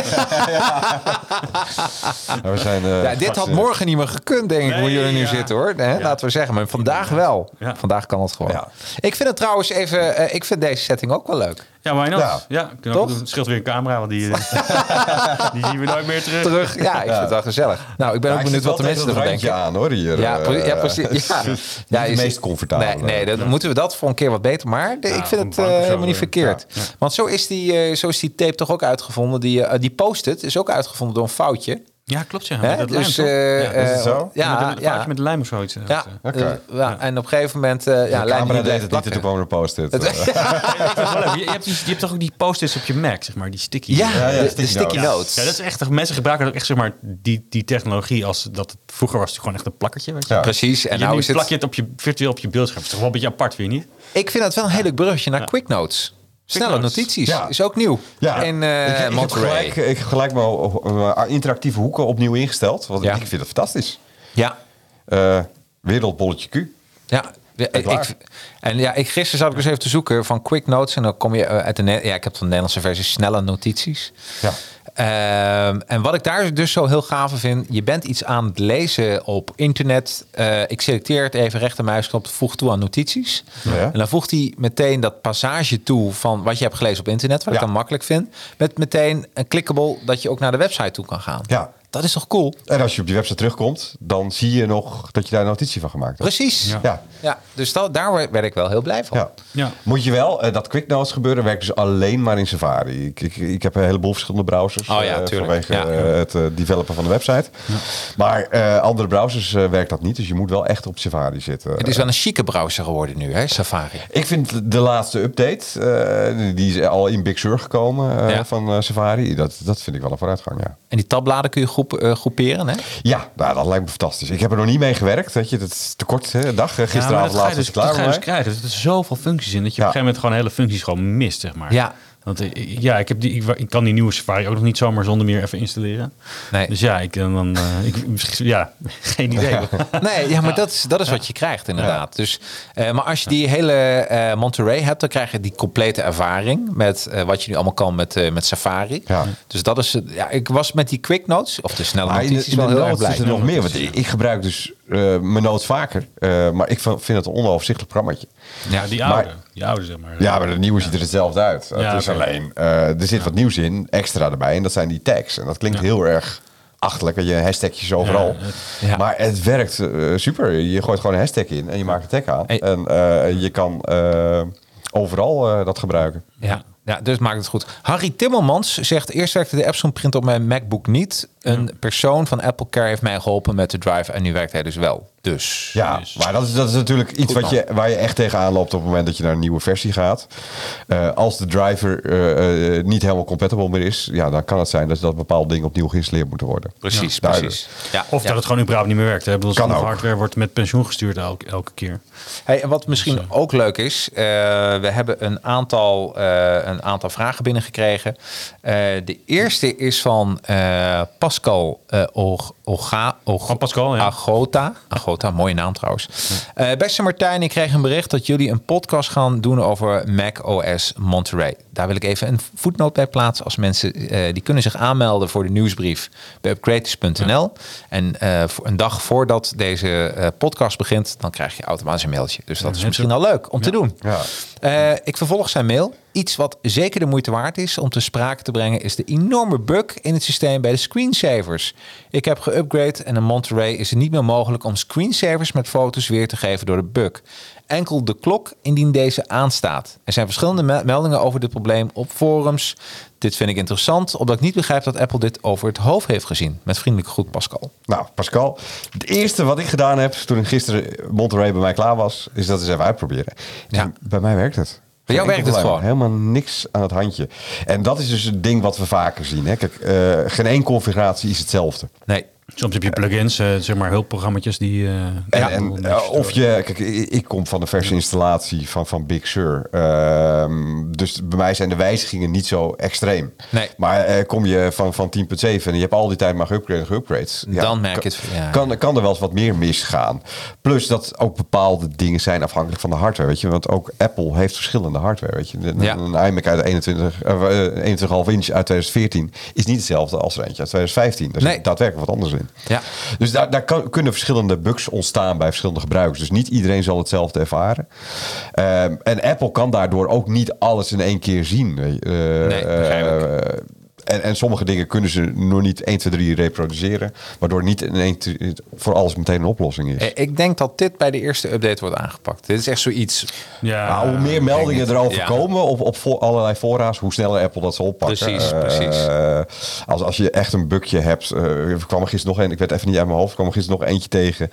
Ja, we zijn, eh, Ja, dit had morgen niet meer gekund, denk ik, hoe jullie nu ja. zitten hoor. Hè, Laten we zeggen, maar vandaag wel. Ja. Vandaag kan het gewoon. Ja. Ik vind het trouwens even, eh, ik vind deze setting ook wel leuk. Ja, why not? Ja. Ja, kunnen we ook Toch? Het scheelt weer een camera, want die, eh, die zien we nooit meer terug. Terug, ja, ik vind het wel gezellig. Nou, ik ben Ja, ook benieuwd wat de mensen ervan denken. aan hoor hier. Ja, eh, pre- ja, precies. Ja. Ja, het meest comfortabele. Nee, nee dan moeten we dat voor een keer wat beter. Maar de- ik vind het eh, helemaal niet eh, verkeerd. Want zo is, die, eh, zo is die tape toch ook uitgevonden. Die, eh, die post-it is ook uitgevonden door een foutje. Ja, klopt ja. Hè? Met dat lijm, dus, toch? eh, ja, eh, is het zo? Ja, met, een, ja, met lijm of zoiets. eh, ja, eh, ja, En op een gegeven moment... eh ja, de lijm camera deed het niet, en toen plakken. kwam er een post-it. Het- het. Je, je hebt, die- je hebt toch ook die post-its op je Mac, zeg maar, die sticky. Ja, Ja, ja, de, de sticky notes. notes. Ja, dat is echt. Mensen gebruiken ook echt zeg maar die, die technologie als dat het vroeger was het gewoon echt een plakkertje. Weet je? Ja. Precies. En nou nu is het... plak je het op je virtueel op je beeldscherm. Dat is toch wel een beetje apart, vind je niet? Ik vind dat wel een heel leuk bruggetje naar Quick Notes. Snelle notities. Ja. Is ook nieuw. Ja, In eh ik, ik, heb gelijk, ik heb gelijk mijn eh, interactieve hoeken opnieuw ingesteld. Want Ja. ik vind het fantastisch. Ja. Eh wereldbolletje Q. Ja, ik, en ja, ik, gisteren zat ik eens even te zoeken van quick notes. En dan kom je eh, uit de... Ja, ik heb van de Nederlandse versie snelle notities. Ja. Ehm, en wat ik daar dus zo heel gaaf vind... je bent iets aan het lezen op internet. Eh, ik selecteer het even rechtermuisknop, voeg toe aan notities. Ja. En dan voegt hij meteen dat passage toe van wat je hebt gelezen op internet... wat ik dan makkelijk vind. Met meteen een clickable dat je ook naar de website toe kan gaan. Ja. Dat is toch cool? En als je op je website terugkomt, dan zie je nog dat je daar een notitie van gemaakt hebt. Precies. Ja. Ja. Ja. dus dat, daar werd ik wel heel blij van. Ja. Ja. Moet je wel, eh, dat quick notes gebeuren werkt dus alleen maar in Safari. Ik, ik, ik heb een heleboel verschillende browsers. Oh ja, eh, tuurlijk. Vanwege Ja. eh, het developen van de website. Maar eh, andere browsers werkt dat niet. Dus je moet wel echt op Safari zitten. Het is wel een chique browser geworden nu, hè, Safari. Ik vind de laatste update, eh, die is al in Big Sur gekomen eh, Ja. van Safari. Dat, dat vind ik wel een vooruitgang, ja. En die tabbladen kun je goed groep, eh, groeperen. Hè? Ja, nou, dat lijkt me fantastisch. Ik heb er nog niet mee gewerkt. Weet je, dat is te kort hè, dag. Ja, Gisteravond dat ga laatst dus, het dat klaar ga je dus krijgen. Dus er zitten zoveel functies in dat je Ja. op een gegeven moment gewoon hele functies gewoon mist, zeg maar. Ja. Want eh, ja, ik, heb die, ik, ik kan die nieuwe Safari ook nog niet zomaar zonder meer even installeren. Nee. Dus ja, ik, eh, dan, eh, ik, ja, geen idee. Nee, ja, maar dat is, dat is wat je krijgt inderdaad. Dus, eh, maar als je die hele eh, Monterey hebt, dan krijg je die complete ervaring met eh, wat je nu allemaal kan met, eh, met Safari. Ja. Dus dat is, het- ja, ik was met die quick notes, of de snelle Maar notities, wel heel erg blij. er nog meer. Want ik, ik gebruik dus eh, mijn notes vaker. eh, maar ik vind het een onoverzichtelijk programmaatje. Ja, die oude. die oude, zeg maar. Ja, maar de nieuwe ziet er hetzelfde uit. Ja, het is alleen, eh, er zit wat nieuws in, extra erbij. En dat zijn die tags. En dat klinkt heel erg achterlijk. Je hashtagjes overal. Ja. Maar het werkt super. Je gooit gewoon een hashtag in en je maakt een tag aan. Hey. En je kan overal dat gebruiken. Ja, ja, dus maakt het goed. Harry Timmermans zegt... Eerst werkte de Epson print op mijn MacBook niet. Een persoon van Apple Care heeft mij geholpen met de drive... en nu werkt hij dus wel. Dus... Ja, maar dat is, dat is natuurlijk iets Goed, wat je, waar je echt tegenaan loopt op het moment dat je naar een nieuwe versie gaat. Eh, als de driver eh, eh, niet helemaal compatible meer is, ja, dan kan het zijn dat, dat bepaalde dingen opnieuw geïnstalleerd moeten worden. Precies, Ja, precies. Ja, Of ja. dat het gewoon überhaupt niet meer werkt. Hè? Bedoel, Kan ook. hardware wordt met pensioen gestuurd elke, elke keer. Hey, en wat misschien ook leuk is, eh, we hebben een aantal, eh, een aantal vragen binnengekregen. Eh de eerste is van eh, Pascal eh Og- Oga, Og- Van Pascal, ja. Agota. Agota, mooie naam trouwens. Eh, beste Martijn, ik kreeg een bericht dat jullie een podcast gaan doen over Mac OS Monterey. Daar wil ik even een voetnoot bij plaatsen. Als mensen, eh, die kunnen zich aanmelden voor de nieuwsbrief bij upgraders.nl. En eh, voor een dag voordat deze podcast begint, dan krijg je automatisch een mailtje. Dus dat is misschien al leuk om te doen. Ja. Ik vervolg zijn mail. Iets wat zeker de moeite waard is om te sprake te brengen, is de enorme bug in het systeem bij de screensavers. Ik heb geupgrade en in Monterey is het niet meer mogelijk om screensavers met foto's weer te geven door de bug. Enkel de klok indien deze aanstaat. Er zijn verschillende me- meldingen over dit probleem op forums. Dit vind ik interessant, omdat ik niet begrijp dat Apple dit over het hoofd heeft gezien. Met vriendelijke groet, Pascal. Nou, Pascal, het eerste wat ik gedaan heb toen ik gisteren Monterey bij mij klaar was, is dat eens even uitproberen. Ja. Bij mij werkt het. Bij jou werkt het gewoon? Helemaal niks aan het handje. En dat is dus het ding wat we vaker zien. Hè. Kijk, eh, geen één configuratie is hetzelfde. Nee. Soms heb je plugins, eh, zeg maar hulpprogramma's die... eh, En, ja, en, eh, of je, kijk, ik, kom van de verse installatie van, van Big Sur. Ehm, dus bij mij zijn de wijzigingen niet zo extreem. Nee. Maar eh, kom je van, van 10.7 en je hebt al die tijd maar geupgrade, geupgrades. Dan merk je het, ja. Kan, kan er wel eens wat meer misgaan. Plus dat ook bepaalde dingen zijn afhankelijk van de hardware. Weet je? Want ook Apple heeft verschillende hardware. Weet je? Een, Ja. een iMac uit 21, eh, eh, 21,5 inch uit 2014 is niet hetzelfde als er eentje uit 2015. Daar Nee. daadwerkelijk wat anders Ja. Dus daar, daar kan- kunnen verschillende bugs ontstaan bij verschillende gebruikers. Dus niet iedereen zal hetzelfde ervaren. En Apple kan daardoor ook niet alles in één keer zien. Eh, Nee, en, en sommige dingen kunnen ze nog niet 1, 2, 3 reproduceren. Waardoor niet in voor alles meteen een oplossing is. Eh, Ik denk dat dit bij de eerste update wordt aangepakt. Dit is echt zoiets. Ja, Nou, hoe meer meldingen erover Ja. komen op, op allerlei fora's, hoe sneller Apple dat zal oppakken. Precies, Eh, precies. als, als je echt een bugje hebt, eh, er kwam er gisteren nog een, ik weet even niet uit mijn hoofd, er kwam er gisteren nog eentje tegen.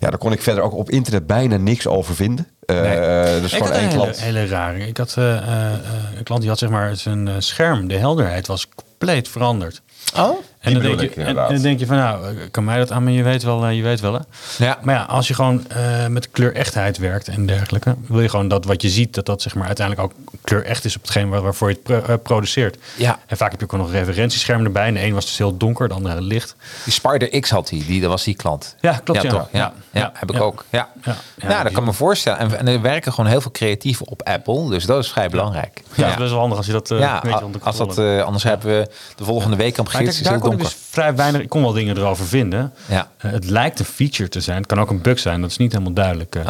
Ja, daar kon ik verder ook op internet bijna niks over vinden. Eh, Nee. eh, dus ik gewoon had een één hele, klant. hele rare. Ik had eh, eh, eh, een klant die had zeg maar zijn eh, scherm, de helderheid was compleet veranderd. Oh? En dan, denk ik je, en, inderdaad. en dan denk je van nou, kan mij dat aan, maar je weet wel, eh, je weet wel hè. Ja. Maar ja, als je gewoon eh, met kleurechtheid werkt en dergelijke, wil je gewoon dat wat je ziet, dat dat zeg maar uiteindelijk ook kleurecht is op hetgeen waar, waarvoor je het pro- eh, produceert. Ja. En vaak heb je ook nog een referentiescherm erbij. En de een was dus heel donker, de andere licht. Die Spider X had hij, die, dat was die klant. Ja, klopt, ja. toch? Ja, ja, Ja, heb ik ja. ook. Ja, Ja. ja, Ja, dat kan me voorstellen. En, en er werken gewoon heel veel creatieven op Apple, dus dat is vrij belangrijk. Ja, dat is best wel handig als je dat eh Ja, een beetje onder als controle dat, hebt. eh, anders hebben we de volgende week aan Maar kijk, is dus vrij weinig. Ik kon wel dingen erover vinden. Ja. Eh, het lijkt een feature te zijn. Het kan ook een bug zijn. Dat is niet helemaal duidelijk. eh.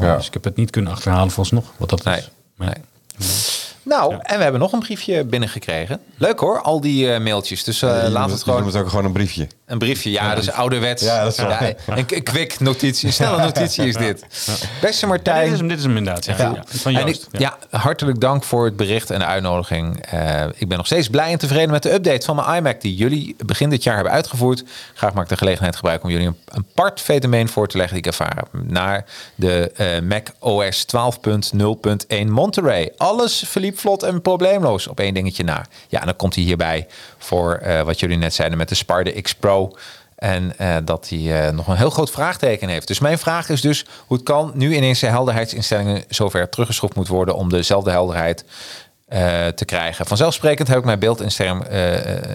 Ja. Dus ik heb het niet kunnen achterhalen volgens nog wat dat Nee, is. Maar- nee. Nou, en we hebben nog een briefje binnengekregen. Leuk hoor, al die eh, mailtjes. Dus eh, noemt- we het je gewoon... noemt het ook gewoon een briefje. Een briefje, ja, dat is ouderwets. Ja, dat is een, quick notitie, een snelle notitie is dit. Beste Martijn. dit, is hem, dit is hem inderdaad. Ja. Van Joost. ik, ja. hartelijk dank voor het bericht en de uitnodiging. Eh, ik ben nog steeds blij en tevreden met de update van mijn iMac die jullie begin dit jaar hebben uitgevoerd. Graag maak ik de gelegenheid gebruiken om jullie een, een part fenomeen voor te leggen die ik ervaren heb. Naar de eh, Mac OS 12.0.1 Monterey. Alles verliep vlot en probleemloos op één dingetje na. Ja, en dan komt hij hierbij voor eh, wat jullie net zeiden met de Spider X Pro En eh, dat hij eh, nog een heel groot vraagteken heeft. Dus mijn vraag is dus hoe het kan nu ineens de helderheidsinstellingen zover teruggeschroefd moet worden om dezelfde helderheid eh, te krijgen. Vanzelfsprekend heb ik mijn beeldinstelling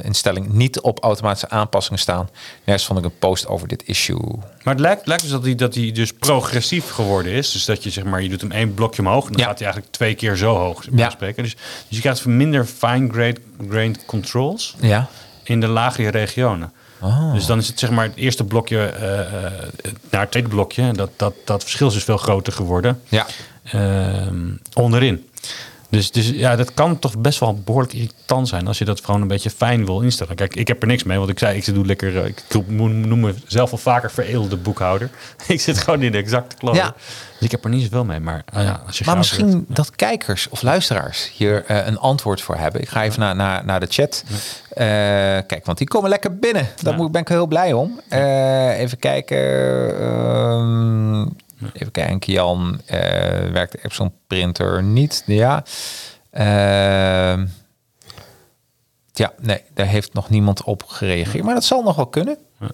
instelling niet op automatische aanpassingen staan. Nergens vond ik een post over dit issue. Maar het lijkt, lijkt dus dat hij, dat hij dus progressief geworden is. Dus dat je zeg maar, je doet hem één blokje omhoog en dan Ja. gaat hij eigenlijk twee keer zo hoog Ja. spreken. Dus, dus je krijgt minder fine grained controls Ja. in de lagere regionen. Oh. Dus dan is het zeg maar het eerste blokje eh, eh, naar het tweede blokje. Dat, dat, dat verschil is dus veel groter geworden. Ja. Ehm, onderin. Dus, dus ja, dat kan toch best wel behoorlijk irritant zijn als je dat gewoon een beetje fijn wil instellen. Kijk, ik heb er niks mee, want ik zei, ik doe lekker, eh, ik noem mezelf al vaker vereelde boekhouder. ik zit gewoon in de exacte kloot. Ja. Dus ik heb er niet zoveel mee. Maar, ah ja, als je Maar misschien dat kijkers of luisteraars hier eh, een antwoord voor hebben. Ik ga even naar, naar, naar de chat. Eh, kijk, want die komen lekker binnen. Daar ben ik heel blij om. Even kijken. Even kijken, Jan. eh, werkt Epson printer niet? Ja. Ehm, ja, nee, daar heeft nog niemand op gereageerd. Maar dat zal nog wel kunnen. Ja,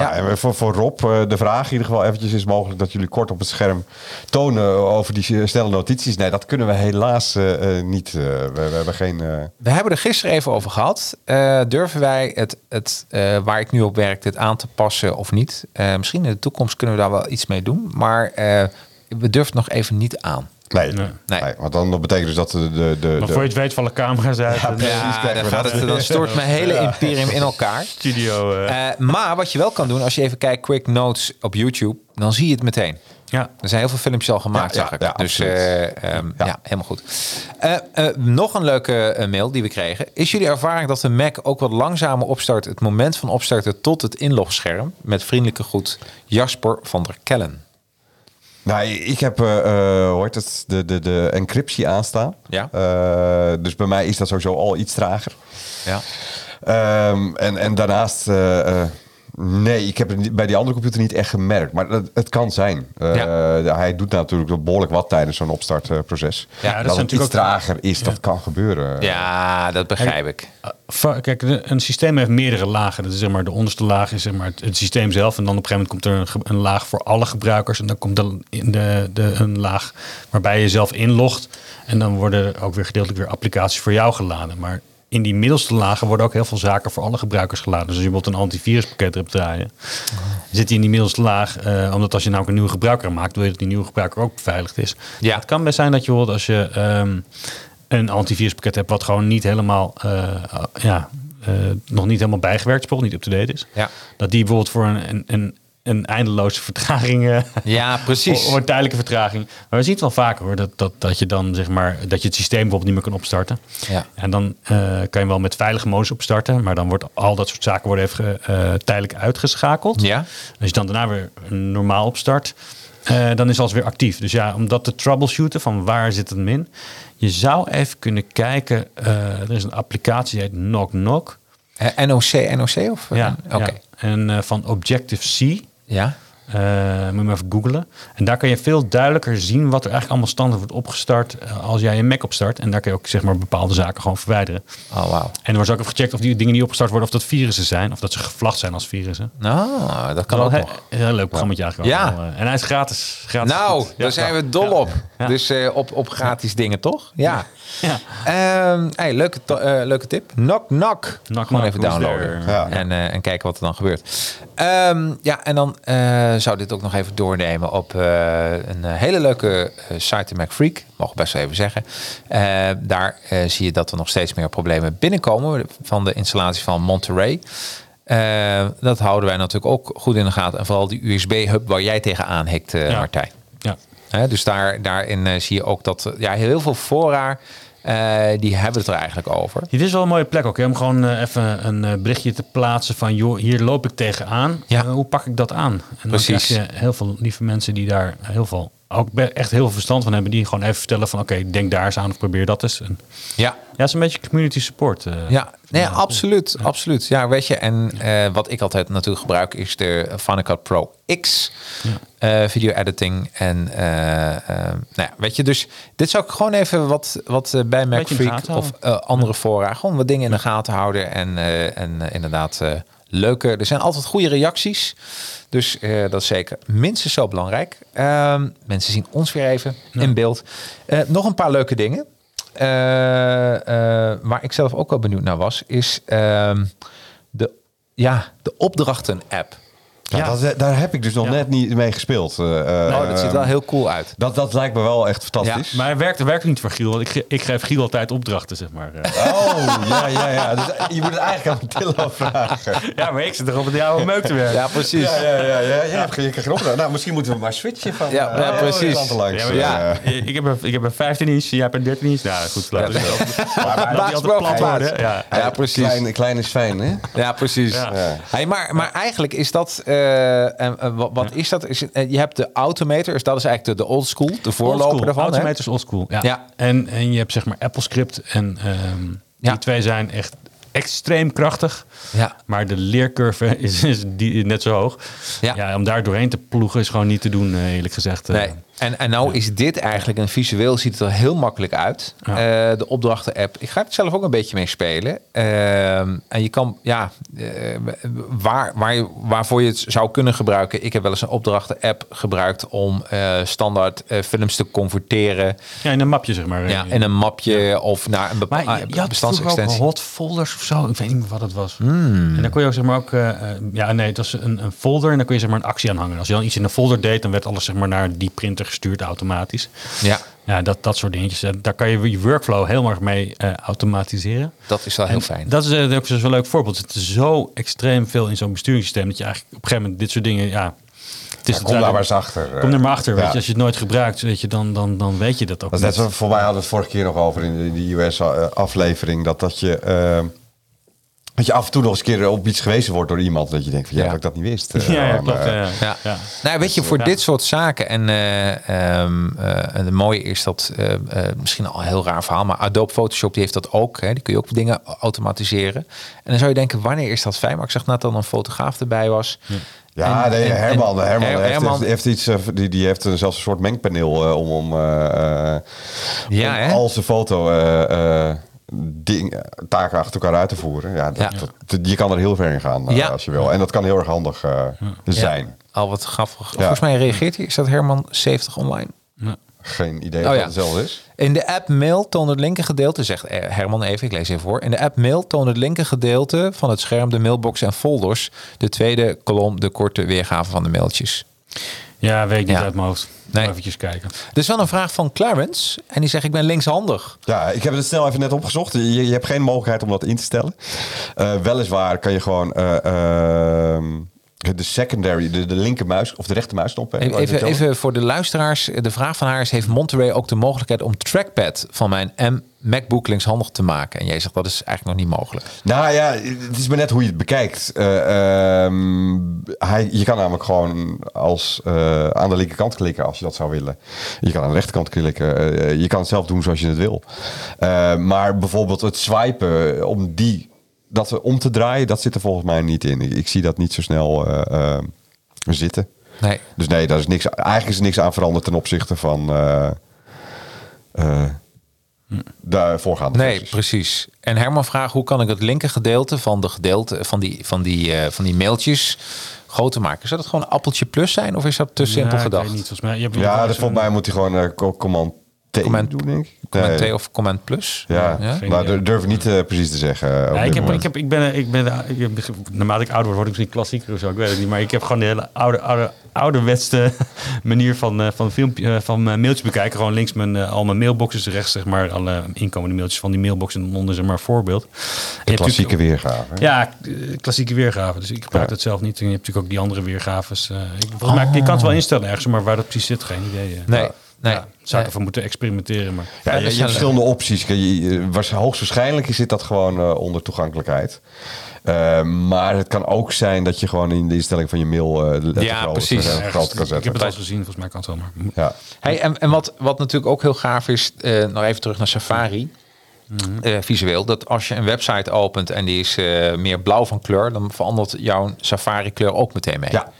Ja. en voor, voor Rob, eh, de vraag in ieder geval eventjes is mogelijk dat jullie kort op het scherm tonen over die snelle notities. Nee, dat kunnen we helaas eh, eh, niet. we, we hebben geen... We hebben er gisteren even over gehad. Eh, durven wij het, het waar ik nu op werk, dit aan te passen of niet? Misschien in de toekomst kunnen we daar wel iets mee doen. Maar we durven het nog even niet aan. Nee, Nee. nee. Nee. want dan betekent dus dat de... de, de, Maar de- voor je het weet vallen camera's uit. Ja, precies. eh, Ja, dan, gaat dat. het, dan stort mijn hele imperium in elkaar. studio. eh, Eh, maar wat je wel kan doen, als je even kijkt, quick notes op YouTube, dan zie je het meteen. ja. Er zijn heel veel filmpjes al gemaakt, Ja, zag ik. ja, dus eh, ehm, ja. Ja. helemaal goed. Eh, eh, nog een leuke mail die we kregen. Is jullie ervaring dat de Mac ook wat langzamer opstart... het moment van opstarten tot het inlogscherm? Met vriendelijke groet, Jasper van der Kellen. Nou, ik heb, eh eh, heet het, de, de, de encryptie aanstaan. Ja. Eh, dus bij mij is dat sowieso al iets trager. Ja. Ehm, en, en daarnaast, nee, ik heb het bij die andere computer niet echt gemerkt. Maar het, het kan zijn. Eh, Hij doet natuurlijk behoorlijk wat tijdens zo'n opstartproces. Ja, dat dat is het iets ook- trager is, dat kan gebeuren. ja, dat begrijp ik. Va- Kijk, een systeem heeft meerdere lagen. Dat is zeg maar de onderste laag is zeg maar het, het systeem zelf. En dan op een gegeven moment komt er een, laag voor alle gebruikers. En dan komt er in de, de, een laag waarbij je zelf inlogt. En dan worden ook weer gedeeltelijk weer applicaties voor jou geladen. Maar in die middelste lagen worden ook heel veel zaken voor alle gebruikers geladen. Dus als je bijvoorbeeld een antiviruspakket hebt draaien, zit die in die middelste laag. eh, omdat als je namelijk een nieuwe gebruiker maakt, wil je dat die nieuwe gebruiker ook beveiligd is. Ja. Het kan best zijn dat je bijvoorbeeld als je ehm, een antiviruspakket hebt wat gewoon niet helemaal, eh, ja, eh, nog niet helemaal bijgewerkt is, bijvoorbeeld niet up-to-date is. Ja. Dat die bijvoorbeeld voor een, een, een, een eindeloze vertraging eh, Ja, precies. Een tijdelijke vertraging. Maar we zien het wel vaker hoor. Dat, dat, dat je dan zeg maar dat je het systeem bijvoorbeeld niet meer kan opstarten. Ja. En dan eh, kan je wel met veilige modus opstarten. Maar dan wordt al dat soort zaken worden even eh, tijdelijk uitgeschakeld. Ja. Als je dan daarna weer normaal opstart. eh, dan is alles weer actief. Dus ja, om dat te troubleshooten van waar zit het min. Je zou even kunnen kijken. er is een applicatie die heet Knock Knock. NOC, NOC of? Ja, Oké. ja. En van Objective-C. Ja. Eh, moet je maar even googlen. En daar kan je veel duidelijker zien wat er eigenlijk allemaal standaard wordt opgestart eh, als jij een Mac opstart. En daar kun je ook zeg maar bepaalde zaken gewoon verwijderen. Oh, wauw. En er wordt ook even gecheckt of die dingen die opgestart worden, of dat virussen zijn. Of dat ze gevlacht zijn als virussen. Nou, dat kan Wel ook nog. heel leuk programma eigenlijk. Ja. eh. En hij is gratis. gratis Nou. Ja. daar zijn we dol op. Dus op, op gratis dingen, toch? Ja. Ja. Ehm, hey, leuke, leuke tip. Knock, knock. Knock, Gewoon knock, even downloaden. En, en kijken wat er dan gebeurt. Ehm, ja, en dan eh, zou dit ook nog even doornemen op eh, een eh, hele leuke site in MacFreak. Mogen best wel even zeggen. Daar zie je dat er nog steeds meer problemen binnenkomen van de installatie van Monterey. Eh, dat houden wij natuurlijk ook goed in de gaten. En vooral die USB-hub waar jij tegenaan hikt, Ja. Martijn. Ja. Dus daar, daarin zie je ook dat ja, heel veel eh, die hebben het er eigenlijk over. Dit is wel een mooie plek ook. Hè? Om gewoon eh, even een eh, berichtje te plaatsen van... joh, hier loop ik tegenaan. Ja. Eh, hoe pak ik dat aan? En Precies. dan krijg je heel veel lieve mensen die daar heel veel... ook echt heel veel verstand van hebben. Die gewoon even vertellen van... oké, denk daar eens aan of probeer dat eens. En, Ja, ja, het is een beetje community support. eh. ja. Nee, absoluut, absoluut. Ja, weet je, en eh, wat ik altijd natuurlijk gebruik is de Final Cut Pro X eh, video editing. En nou ja, weet je, dus dit zou ik gewoon even wat, wat bij MacFreak of andere fora, gewoon wat dingen in de gaten houden. En, en inderdaad, leuke. Er zijn altijd goede reacties. Dus eh, dat is zeker minstens zo belangrijk. Ehm, mensen zien ons weer even in beeld. Eh, nog een paar leuke dingen. Eh, waar ik zelf ook wel benieuwd naar was, is ehm, de, ja, de opdrachten-app. Ja, Ja. Dat, daar heb ik dus nog Ja. net niet mee gespeeld. Eh, eh, Oh, dat ziet er wel heel cool uit. dat, dat lijkt me wel echt fantastisch. Maar het werkt, het werkt niet voor Giel, want ik, ge- ik geef Giel altijd opdrachten, zeg maar. Eh, Oh, ja, ja, ja. Dus, eh, je moet het eigenlijk aan Matillo vragen. ja, maar ik zit er op het oude meuk te werken. Ja, precies. Ja, ja, ja. ja, ja. Je hebt geen opdracht. Nou, misschien moeten we maar switchen van... Ja, eh, ja, alle precies. kanten Langs, Ja, maar Ja. eh. Ik heb, een, ik heb een 15 inch, jij hebt een 13 inch. Nou, goed, laten we zo. Maar, maar altijd plat worden. Ja. Ja, precies. Klein, klein is fijn, hè? Ja, precies. Ja. Ja. Hey, maar, maar eigenlijk is dat... eh, en, wat, wat is dat? Is eh, je hebt de Automator, dus dat is eigenlijk de, de old school, de voorloper daarvan. hè? Automator is oldschool. Ja. Ja. En, en je hebt zeg maar Apple Script. En ehm, Ja. die twee zijn echt extreem krachtig. Ja. Maar de leercurve is, is die, net zo hoog. Ja. Ja. om daar doorheen te ploegen is gewoon niet te doen, eh, eerlijk gezegd. Nee. En, en nou is dit eigenlijk een visueel ziet het er heel makkelijk uit. Ja. Eh, de opdrachten-app. Ik ga het zelf ook een beetje mee spelen. Ehm, en je kan, ja, eh, waar, waar waarvoor je het zou kunnen gebruiken. Ik heb wel eens een opdrachten-app gebruikt om eh, standaard films te converteren. Ja, in een mapje zeg maar. Ja, in een mapje of naar een bepaalde bestandsextensie. hot folders of zo. Ik weet niet meer wat het was. Hmm. En dan kon je ook zeg maar ook... ja, nee, het was een, een folder en dan kon je zeg maar een actie aanhangen. Als je dan iets in een folder deed, dan werd alles zeg maar naar die printer gestuurd automatisch. Ja, Ja, dat, dat soort dingetjes. Eh, Daar kan je je workflow heel erg mee eh, automatiseren. dat is wel heel En fijn. Dat is eh, ook zo'n leuk voorbeeld. Het is zo extreem veel in zo'n besturingssysteem dat je eigenlijk op een gegeven moment dit soort dingen, ja. Het is Ja, kom daar maar eens achter. Kom er maar achter, weet Ja. je. Als je het nooit gebruikt, weet je, dan, dan, dan weet je dat ook Dat is net zo, voor mij hadden we het vorige keer nog over in de, US-aflevering. Dat, dat, je, eh, dat je af en toe nog eens een keer op iets gewezen wordt door iemand. Dat je denkt van ja, Ja. dat ik dat niet wist. Eh, Ja, ja, klopt. eh, ja. Ja. Ja. Nou, weet je, voor Ja. dit soort zaken en eh, ehm, eh, en het mooie is dat eh, eh, misschien al een heel raar verhaal, maar Adobe Photoshop die heeft dat ook. Hè, die kun je ook dingen automatiseren. En dan zou je denken, wanneer is dat fijn? Maar ik zag net dat een fotograaf erbij was. Ja, En- nee, en- Herman, en- Herman, Her- heeft, Herman- heeft, heeft iets, eh, die, die heeft een- zelfs een soort mengpaneel eh, om, om, eh, eh, Ja, om hè? al zijn foto eh, eh, ding, eh, taken achter elkaar uit te voeren. Ja, dat, Ja. dat- je kan er heel ver in gaan eh, Ja. als je wil. En dat kan heel erg handig eh, zijn. Al wat grappig. Volgens mij reageert hij. Is dat Herman 70 online? Geen idee Oh, dat hetzelfde is. In de app mail toont het linker gedeelte, zegt Herman even, ik lees even voor. In de app mail toont het linker gedeelte van het scherm de mailbox en folders. De tweede kolom de korte weergave van de mailtjes. Ja, weet ik niet Ja. uit mijn hoofd. Nee. Even kijken. Er is wel een vraag van Clarence. En die zegt, ik ben linkshandig. Ja, ik heb het snel even net opgezocht. Je, je hebt geen mogelijkheid om dat in te stellen. Eh, weliswaar kan je gewoon eh, ehm, de secondary, de, de linkermuis of de rechtermuisknop. Even, het even voor de luisteraars. De vraag van haar is, heeft Monterey ook de mogelijkheid om trackpad van mijn M MacBook linkshandig te maken? En jij zegt, dat is eigenlijk nog niet mogelijk. Nou ja, het is maar net hoe je het bekijkt. Eh, ehm, hij, je kan namelijk gewoon als, eh, aan de linkerkant klikken als je dat zou willen. Je kan aan de rechterkant klikken. Eh, je kan het zelf doen zoals je het wil. Maar bijvoorbeeld het swipen om die dat we om te draaien, dat zit er volgens mij niet in. Ik, ik zie dat niet zo snel eh, eh, zitten. Nee. Dus nee, daar is niks, eigenlijk is er niks aan veranderd ten opzichte van eh, eh, de voorgaande Nee, versies. precies. En Herman vraagt, hoe kan ik het linker gedeelte van de gedeelte van die, van die, eh, van die mailtjes groter maken? Zou dat gewoon appeltje plus zijn of is dat te simpel Ja, ik gedacht? weet niet, volgens mij. Je hebt Ja, dat volgens mij moet hij gewoon co- command T Command- doen, denk ik. Comment Nee. T of comment plus? Ja, maar dat durf ik niet eh, precies te zeggen. eh, Ja, ik, heb, ik, heb, ik ben, ik ben, ik heb, naarmate ik ouder word, word ik misschien klassieker of zo, ik weet het niet. Maar ik heb gewoon de hele oude, oude, ouderwetse manier van, eh, van, film, eh, van mijn mailtjes bekijken. Gewoon links mijn, al mijn mailboxes, rechts zeg maar alle inkomende mailtjes van die mailbox en onder zeg maar voorbeeld. De klassieke weergave. Ja, klassieke weergave. Dus ik gebruik Ja. dat zelf niet. En je hebt natuurlijk ook die andere weergaves. eh, ik, volgens mij, je kan het wel instellen ergens, maar waar dat precies zit, geen idee. Nee, nee. Ja, zou ik moeten experimenteren. Maar Ja, je, hebt verschillende opties. Je, je- waars- hoogstwaarschijnlijk zit dat gewoon eh, onder toegankelijkheid. Eh, maar het kan ook zijn dat je gewoon in de instelling van je mail eh Ja, precies. ergens- groot kan ik heb zetten. het al gezien, volgens mij kan het wel. Maar Ja. Hey, en en wat, wat natuurlijk ook heel gaaf is, eh, nog even terug naar Safari. eh, visueel, dat als je een website opent en die is eh, meer blauw van kleur, dan verandert jouw Safari kleur ook meteen mee. ja.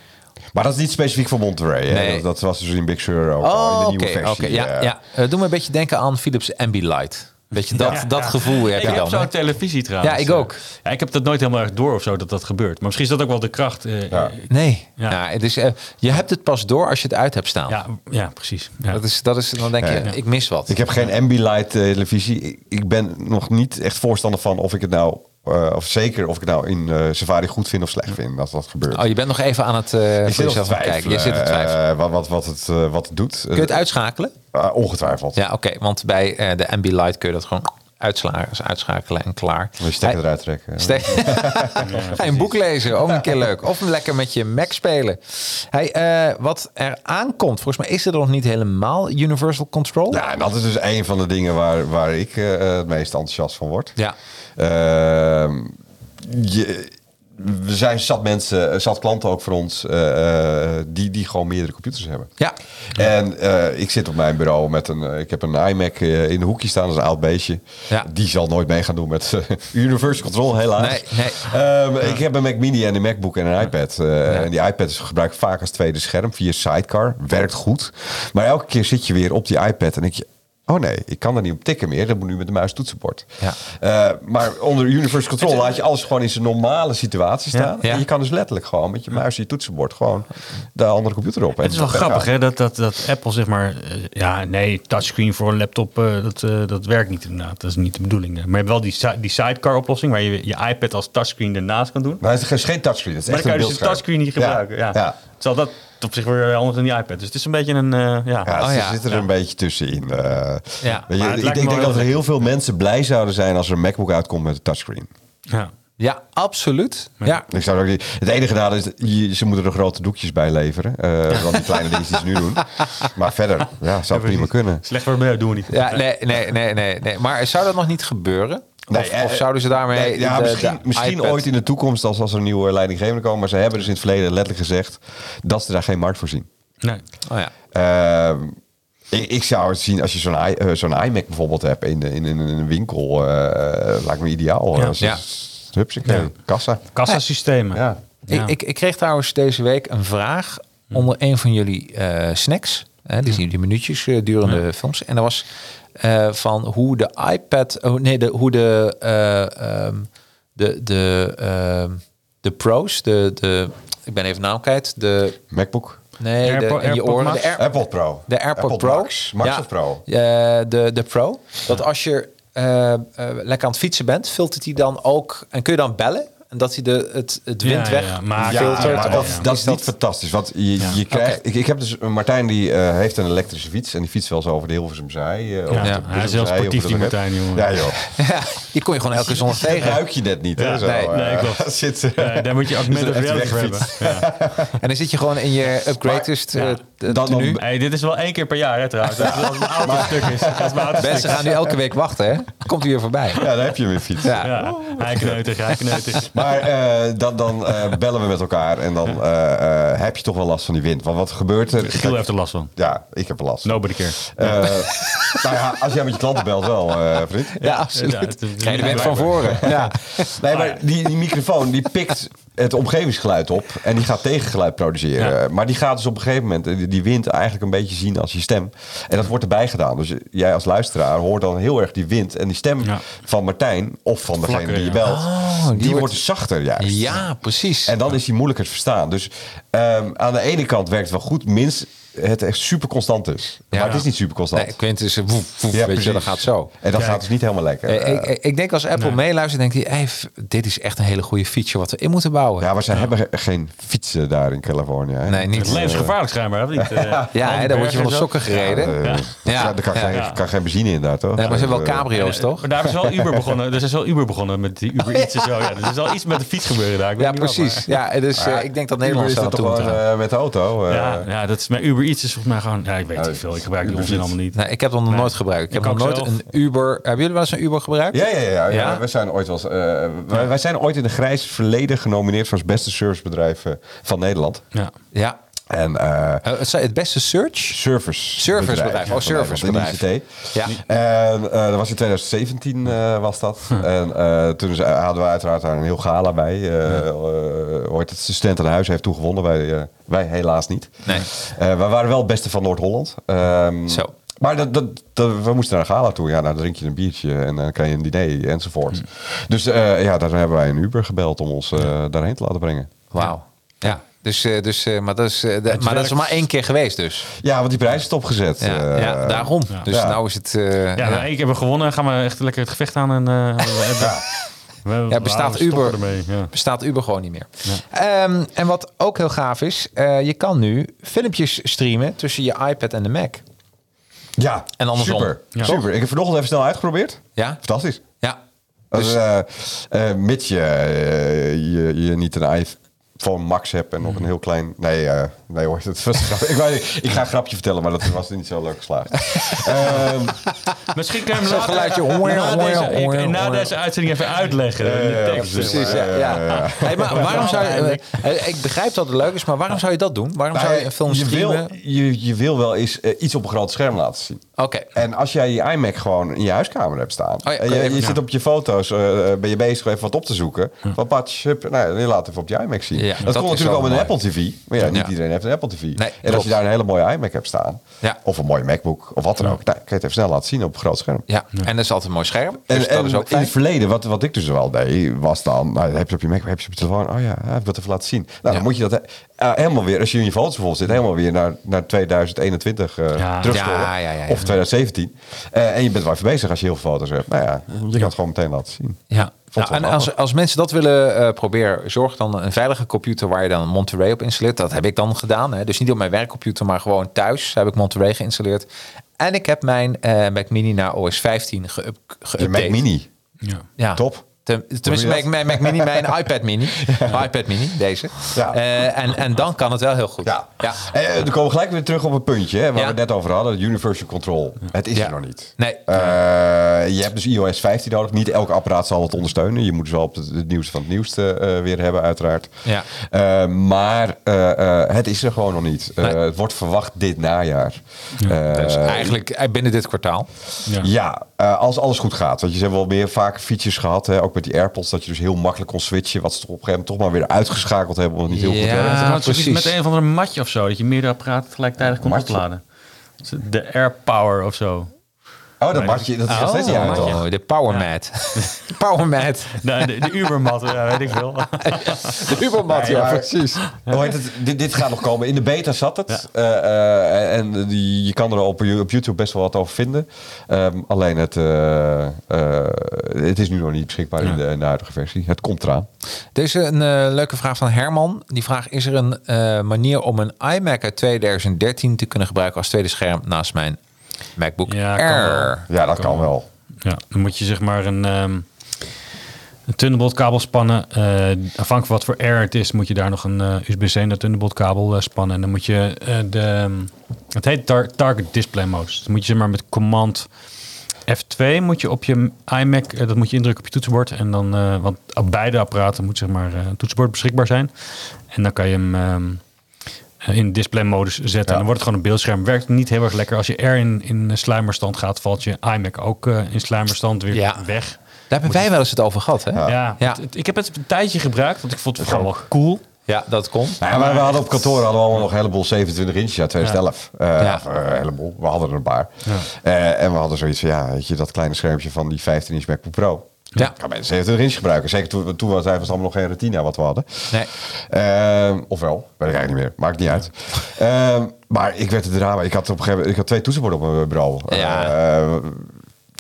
Maar dat is niet specifiek voor Monterey. hè. Nee. Dat, dat was dus in Big Sur ook al in Oh, de oké, nieuwe versie. oké, ja, eh. ja. Eh, doe me een beetje denken aan Philips Ambilight. Weet je, dat, dat gevoel heb Ik je heb dan. zo'n hè? televisie trouwens. Ja, ik ook. Ja, ik heb dat nooit helemaal erg door of zo dat dat gebeurt. Maar misschien is dat ook wel de kracht. eh, Ja. Nee. Ja. Ja. het is, eh, je hebt het pas door als je het uit hebt staan. ja, ja, precies. Ja. Dat is, dat is, dan denk je, ik mis wat. Ik heb geen Ambilight televisie. Ik, ik ben nog niet echt voorstander van of ik het nou, eh, of zeker of ik nou in eh, Safari goed vind of slecht vind als dat gebeurt. Oh, je bent nog even aan het ik voor jezelf aan kijken. Je zit te twijfelen wat, wat, wat, het, wat het doet. Kun je het uitschakelen? Ongetwijfeld. Ja, oké. want bij de Ambilight kun je dat gewoon uitschakelen, uitschakelen en klaar. Wil je stekker eruit trekken. Ste- je een boek lezen, ook een keer leuk. Of lekker met je Mac spelen. Hey, wat er aankomt, volgens mij is het nog niet helemaal Universal Control. Ja, en dat is dus een van de dingen waar, waar ik het meest enthousiast van word. Ja. Ehm, je, we zijn zat mensen, eh, zat klanten ook voor ons, eh, eh, die, die gewoon meerdere computers hebben. Ja. En ik zit op mijn bureau met een, ik heb een iMac in de hoekje staan, dat is een oud beestje. Ja. Die zal nooit mee gaan doen met Universal Control, helaas. Nee, nee. Ehm, Ik heb een Mac Mini en een MacBook en een iPad. En die iPad is gebruikt vaak als tweede scherm via Sidecar. Werkt goed. Maar elke keer zit je weer op die iPad en denk je... Oh nee, ik kan er niet op tikken meer. Dat moet nu met de muis toetsenbord. Ja. Eh, maar onder Universal Control laat je alles gewoon in zijn normale situatie staan. Ja. En je kan dus letterlijk gewoon met je muis en je toetsenbord gewoon de andere computer op. Het is wel grappig hè, dat, dat, dat Apple zeg maar... eh, ja, nee, touchscreen voor een laptop, eh, dat, dat werkt niet inderdaad. Dat is niet de bedoeling. Maar je hebt wel die, die sidecar oplossing... waar je je iPad als touchscreen ernaast kan doen. Maar het is geen touchscreen. Het is Maar echt dan kan je dus de touchscreen niet gebruiken. Ja. Terwijl dat op zich weer anders dan die iPad. Dus het is een beetje een... eh, ja. Ja, Oh ze ja, zitten er ja. een beetje tussenin. eh. Ja. Weet je, ik denk wel dat er heel veel mensen blij zouden zijn als er een MacBook uitkomt met een touchscreen. ja. Ja, absoluut. Ja. Ik zou ook niet, het enige nadeel is, dat je- ze moeten er grote doekjes bij leveren. eh dan die kleine dingen die ze nu doen. Maar verder, ja, zou het prima kunnen. Slecht voor milieu doen we niet. Ja, nee, nee, nee, nee, nee. Maar zou dat nog niet gebeuren? Of, eh, of zouden ze daarmee... nee, ja, de- misschien, de misschien iPad- ooit in de toekomst als, als er een nieuwe leidinggevende komen. Maar ze hebben dus in het verleden letterlijk gezegd dat ze daar geen markt voor zien. Nee. Oh ja. Ehm, ik, ik zou het zien als je zo'n eh, zo'n iMac bijvoorbeeld hebt in, de- in, in, in een winkel. eh lijkt me ideaal. Ja. Ja. Hupsakee, Ja. kassa. Kassasystemen. Ja. Ja. Ik, ik, ik kreeg trouwens deze week een vraag onder een van jullie eh, snacks. Hè, die, zien die minuutjes eh, durende films. En dat was eh, van hoe de iPad... Oh, nee, de, hoe de... eh, ehm, de, de, ehm, de pros, de, de... Ik ben even naam kwijt. De... MacBook. Nee, de, je oren. Max? De, Air- Apple Pro. de AirPod Apple Pro. Max. Max Ja. of Pro? Eh, de, de Pro. Dat als je lekker aan het fietsen bent, filtert hij dan ook... En kun je dan bellen? En dat hij de, het, het Ja, wind ja, weg ja. Maar- Ja, filtert? dat, of dat is niet fantastisch. Want je, je krijgt, ik, ik heb dus Martijn die eh, heeft een elektrische fiets en die fietst wel eens over de Hilversumzij. eh, over de Ja, hij is heel sportief, die Martijn, jongen. Ja joh. Ja, die kon je gewoon elke zondag Dat tegen. ruik je net niet. hè, Ja, zo, nee, eh, nee, klopt. Zit, eh, Ja, daar moet je augmented er reality hebben. Ja. En dan zit je gewoon in je upgradest Eh, dan- tenue. dan- Hey, dit is wel één keer per jaar, hè, trouwens. Dat is als mijn auto stuk is. Als Mensen gaan nu elke week wachten, hè? Komt u weer voorbij. Ja, daar heb je weer fiets. Ja. Ja, hij kneutig, hij kneutig. Maar eh, dan, dan eh, bellen we met elkaar en dan eh, eh, heb je toch wel last van die wind. Want wat gebeurt er? Giel heeft er last van. Ja, ik heb er last. Nobody care. Eh, nou ja, als jij met je klanten belt wel, eh, vriend. Ja, absoluut. Ja, het je de wind van voren. Ja. Nee, maar die, die microfoon die pikt het omgevingsgeluid op en die gaat tegengeluid produceren. Ja. Maar die gaat dus op een gegeven moment die, die wind eigenlijk een beetje zien als je stem. En dat wordt erbij gedaan. Dus jij als luisteraar hoort dan heel erg die wind en die stem Ja. van Martijn of van degene Vlakker, die je ja. belt, Oh, die die, wordt- wordt zachter juist. ja, precies. En dan is die moeilijker te verstaan. Dus ehm, aan de ene kant werkt het wel goed, mits het echt super constant is. Ja. Maar het is niet super constant. Nee, Quint is een woef, woef, Ja, weet je, precies. dat gaat zo. En dat Kijk. gaat dus niet helemaal lekker. Eh, Eh, ik, ik denk als Apple meeluistert, denkt hij, hey, dit is echt een hele goede feature wat we in moeten bouwen. ja, maar ze hebben ge- geen fietsen daar in Californië. Hè? Nee, Het niet. is levensgevaarlijk schijnbaar, of niet? Eh, Ja, hè, dan word je van de sokken gereden. Eh, Ja. ja, er kan, Ja. Geen, Ja. kan geen benzine in daar, toch? Nee, maar ze hebben wel Eh, cabrio's, toch? Maar daar is wel Uber begonnen. Er is wel Uber begonnen met die Uber Eats en zo. Ja, dus er is wel iets met de fiets gebeuren daar. Ja, precies. Ja, dus eh, ik denk dat Nederland daar is dat toch eh, met de auto? eh. Ja, ja, dat is, maar Uber Eats is volgens mij gewoon... Ja, ik weet niet veel. Ik gebruik die onzin allemaal niet. Nee, ik heb dat nog nooit gebruikt. Ik Ik heb nog nooit zelf. een Uber... Hebben jullie wel eens een Uber gebruikt? Ja, ja, ja, ja. Ja? We zijn ooit wel eens, eh, wij, wij zijn ooit in de grijs verleden genomineerd voor het beste servicebedrijf eh, van Nederland. Ja. Ja. En eh Eh, het, beste search? service Servicebedrijf. Oh, servicebedrijf. In Ja. En eh, dat was in 2017 eh, was dat. En eh, toen hadden we uiteraard daar een heel gala bij. Hoe heet het? De student aan huis heeft toen gewonnen. Wij, wij helaas niet. Nee. We waren wel het beste van Noord-Holland. Ehm, Zo. Maar dat, dat, dat- we moesten naar Gala toe. Ja, nou, dan drink je een biertje en dan krijg je een diner enzovoort. Dus eh, ja, daar hebben wij een Uber gebeld om ons daarheen te laten brengen. Wauw. Ja. Dus, eh, dus, eh, maar dat is, eh, maar dat is maar één keer geweest dus. Ja, want die prijs is stopgezet. Ja, ja daarom. Dus Ja. nou is het... eh, Ja, ja. nou, één keer hebben we gewonnen. Gaan we echt lekker het gevecht aan. En, eh, we- Ja, bestaat Uber, ermee, ja. bestaat Uber gewoon niet meer. Ehm, en wat ook heel gaaf is, eh, je kan nu filmpjes streamen tussen je iPad en de Mac. Ja, En andersom. Super. Ja. super. Ik heb vanochtend even snel uitgeprobeerd. Ja? Fantastisch. Ja. Dus, Dus, eh, eh, mits je, je, je niet een iPhone Max hebt en nog een heel klein... Nee, eh, nee hoor, dat was grap. ik, ik ga een grapje vertellen, maar dat was niet zo leuk geslaagd. Ehm, Misschien kan je hem Zo'n later- geluidje, na, deze, na deze uitzending even uitleggen. tekst. precies, ja. ja. Hey, maar waarom zou je, eh, ik begrijp dat het leuk is, maar waarom zou je dat doen? Waarom zou je een film je, wil, je, je wil wel eens eh, iets op een groot scherm laten zien. Oké. En als jij je iMac gewoon in je huiskamer hebt staan. ja, en je, even- je ja. zit op je foto's, eh, ben je bezig even wat op te zoeken. Van patch, hup, nou, je laat het even op je iMac zien. Ja, dat, is natuurlijk ook met een. Apple TV. Maar ja, niet Ja. iedereen heeft een Apple TV. Nee, en klopt. als je daar een hele mooie iMac hebt staan. Ja. Of een mooie MacBook of wat dan ook. Nou, kan je het even snel laten zien op een groot scherm. Ja, en dat is altijd een mooi scherm. En, Dus dat en is ook in het verleden, wat, wat ik dus wel deed, was dan... Nou, heb je op je Mac, heb je op je telefoon... Oh ja, heb ik dat even laten zien. Nou, dan moet je dat eh, helemaal weer... Als je in je foto's bijvoorbeeld zit, helemaal weer naar, naar 2021 eh Ja. terugscrollen. Ja, ja, ja, ja. Of 2017. Eh, en je bent wel even bezig als je heel veel foto's hebt. Nou ja, je kan het gewoon meteen laten zien. Ja. Vond Nou, en als, als mensen dat willen eh, proberen, zorg dan een veilige computer waar je dan Monterey op installeert. Dat heb ik dan gedaan. Hè. Dus niet op mijn werkcomputer, maar gewoon thuis heb ik Monterey geïnstalleerd. En ik heb mijn eh, Mac Mini naar OS 15 geüp- geüpdate. Je Mac Mini. Ja. Ja. Top. Ten- tenminste, dat? mijn Mac Mini, mijn iPad Mini. iPad Mini, deze. Ja. Eh, en, en dan kan het wel heel goed. Ja. Ja. Eh, dan komen we gelijk weer terug op een puntje hè, waar we het net over hadden. Universal Control. Het is er nog niet. Nee. Eh, je hebt dus iOS 15 nodig. Niet elk apparaat zal het ondersteunen. Je moet dus wel op het, nieuwste van het nieuwste eh, weer hebben, uiteraard. Ja. Eh, maar eh, eh, het is er gewoon nog niet. Eh, Nee. Het wordt verwacht dit najaar. Eh, Dus eigenlijk eh, binnen dit kwartaal. Ja. Eh, als alles goed gaat. Want je hebt wel meer vaak features gehad, hè, ook met die AirPods, dat je dus heel makkelijk kon switchen. Wat ze toch op een gegeven moment toch maar weer uitgeschakeld hebben, omdat het niet heel goed Ja. werkt. Precies. met een of andere matje of zo. Dat je meerdere apparaten tegelijkertijd kon Matje? opladen. De Air Power of zo. Oh, dat matje, dat is nog steeds niet uit? Oh, de Power Mat. Power Mat. De, de, de Ubermat, ja, weet ik veel. De Ubermat, ja, precies. Hoe heet het? Dit, dit gaat nog komen. In de beta zat het. Eh, eh, en die, je kan er op, op YouTube best wel wat over vinden. Ehm, alleen het, eh, eh, het is nu nog niet beschikbaar in, de, in de huidige versie. Het komt eraan. Deze een leuke vraag van Herman. Die vraag: Is er een manier om een iMac uit 2013 te kunnen gebruiken als tweede scherm naast mijn MacBook Ja, Air? Ja, dat kan wel. Ja, dan moet je zeg maar een, ehm een Thunderbolt kabel spannen. Eh, afhankelijk wat voor Air het is, moet je daar nog een eh, USB-C naar Thunderbolt kabel eh, spannen. En dan moet je eh, de... Het heet tar- Target Display Modus. Dan moet je zeg maar met command F2 moet je op je iMac, dat moet je indrukken op je toetsenbord. En dan, eh, want op beide apparaten moet zeg maar eh, een toetsenbord beschikbaar zijn. En dan kan je hem ehm, eh, in display modus zetten. En dan wordt het gewoon een beeldscherm. Werkt niet heel erg lekker. Als je R in, in sluimerstand gaat, valt je iMac ook eh, in sluimerstand weer Ja. weg. Daar hebben wij wel eens het over gehad, hè? Ja, Ja, Ja. het- het- ik heb het een tijdje gebruikt, want ik vond het gewoon wel cool. dat komt. Nou ja, maar we hadden op kantoor hadden we allemaal nog een heleboel 27 inch uit 2011. Eh, Ja. of, eh, een heleboel. We hadden er een paar. Eh, en we hadden zoiets van, ja, weet je, dat kleine schermpje van die 15 inch MacBook Pro. Ja. Kan bij de 27 inch gebruiken. Zeker toen, toen was het allemaal nog geen retina wat we hadden. Nee. Ehm, ofwel, weet ik eigenlijk niet meer. Maakt niet uit. Ehm, maar ik werd het drama. Ik had op een gegeven moment ik had twee toetsenborden op mijn bureau. Ja. Eh,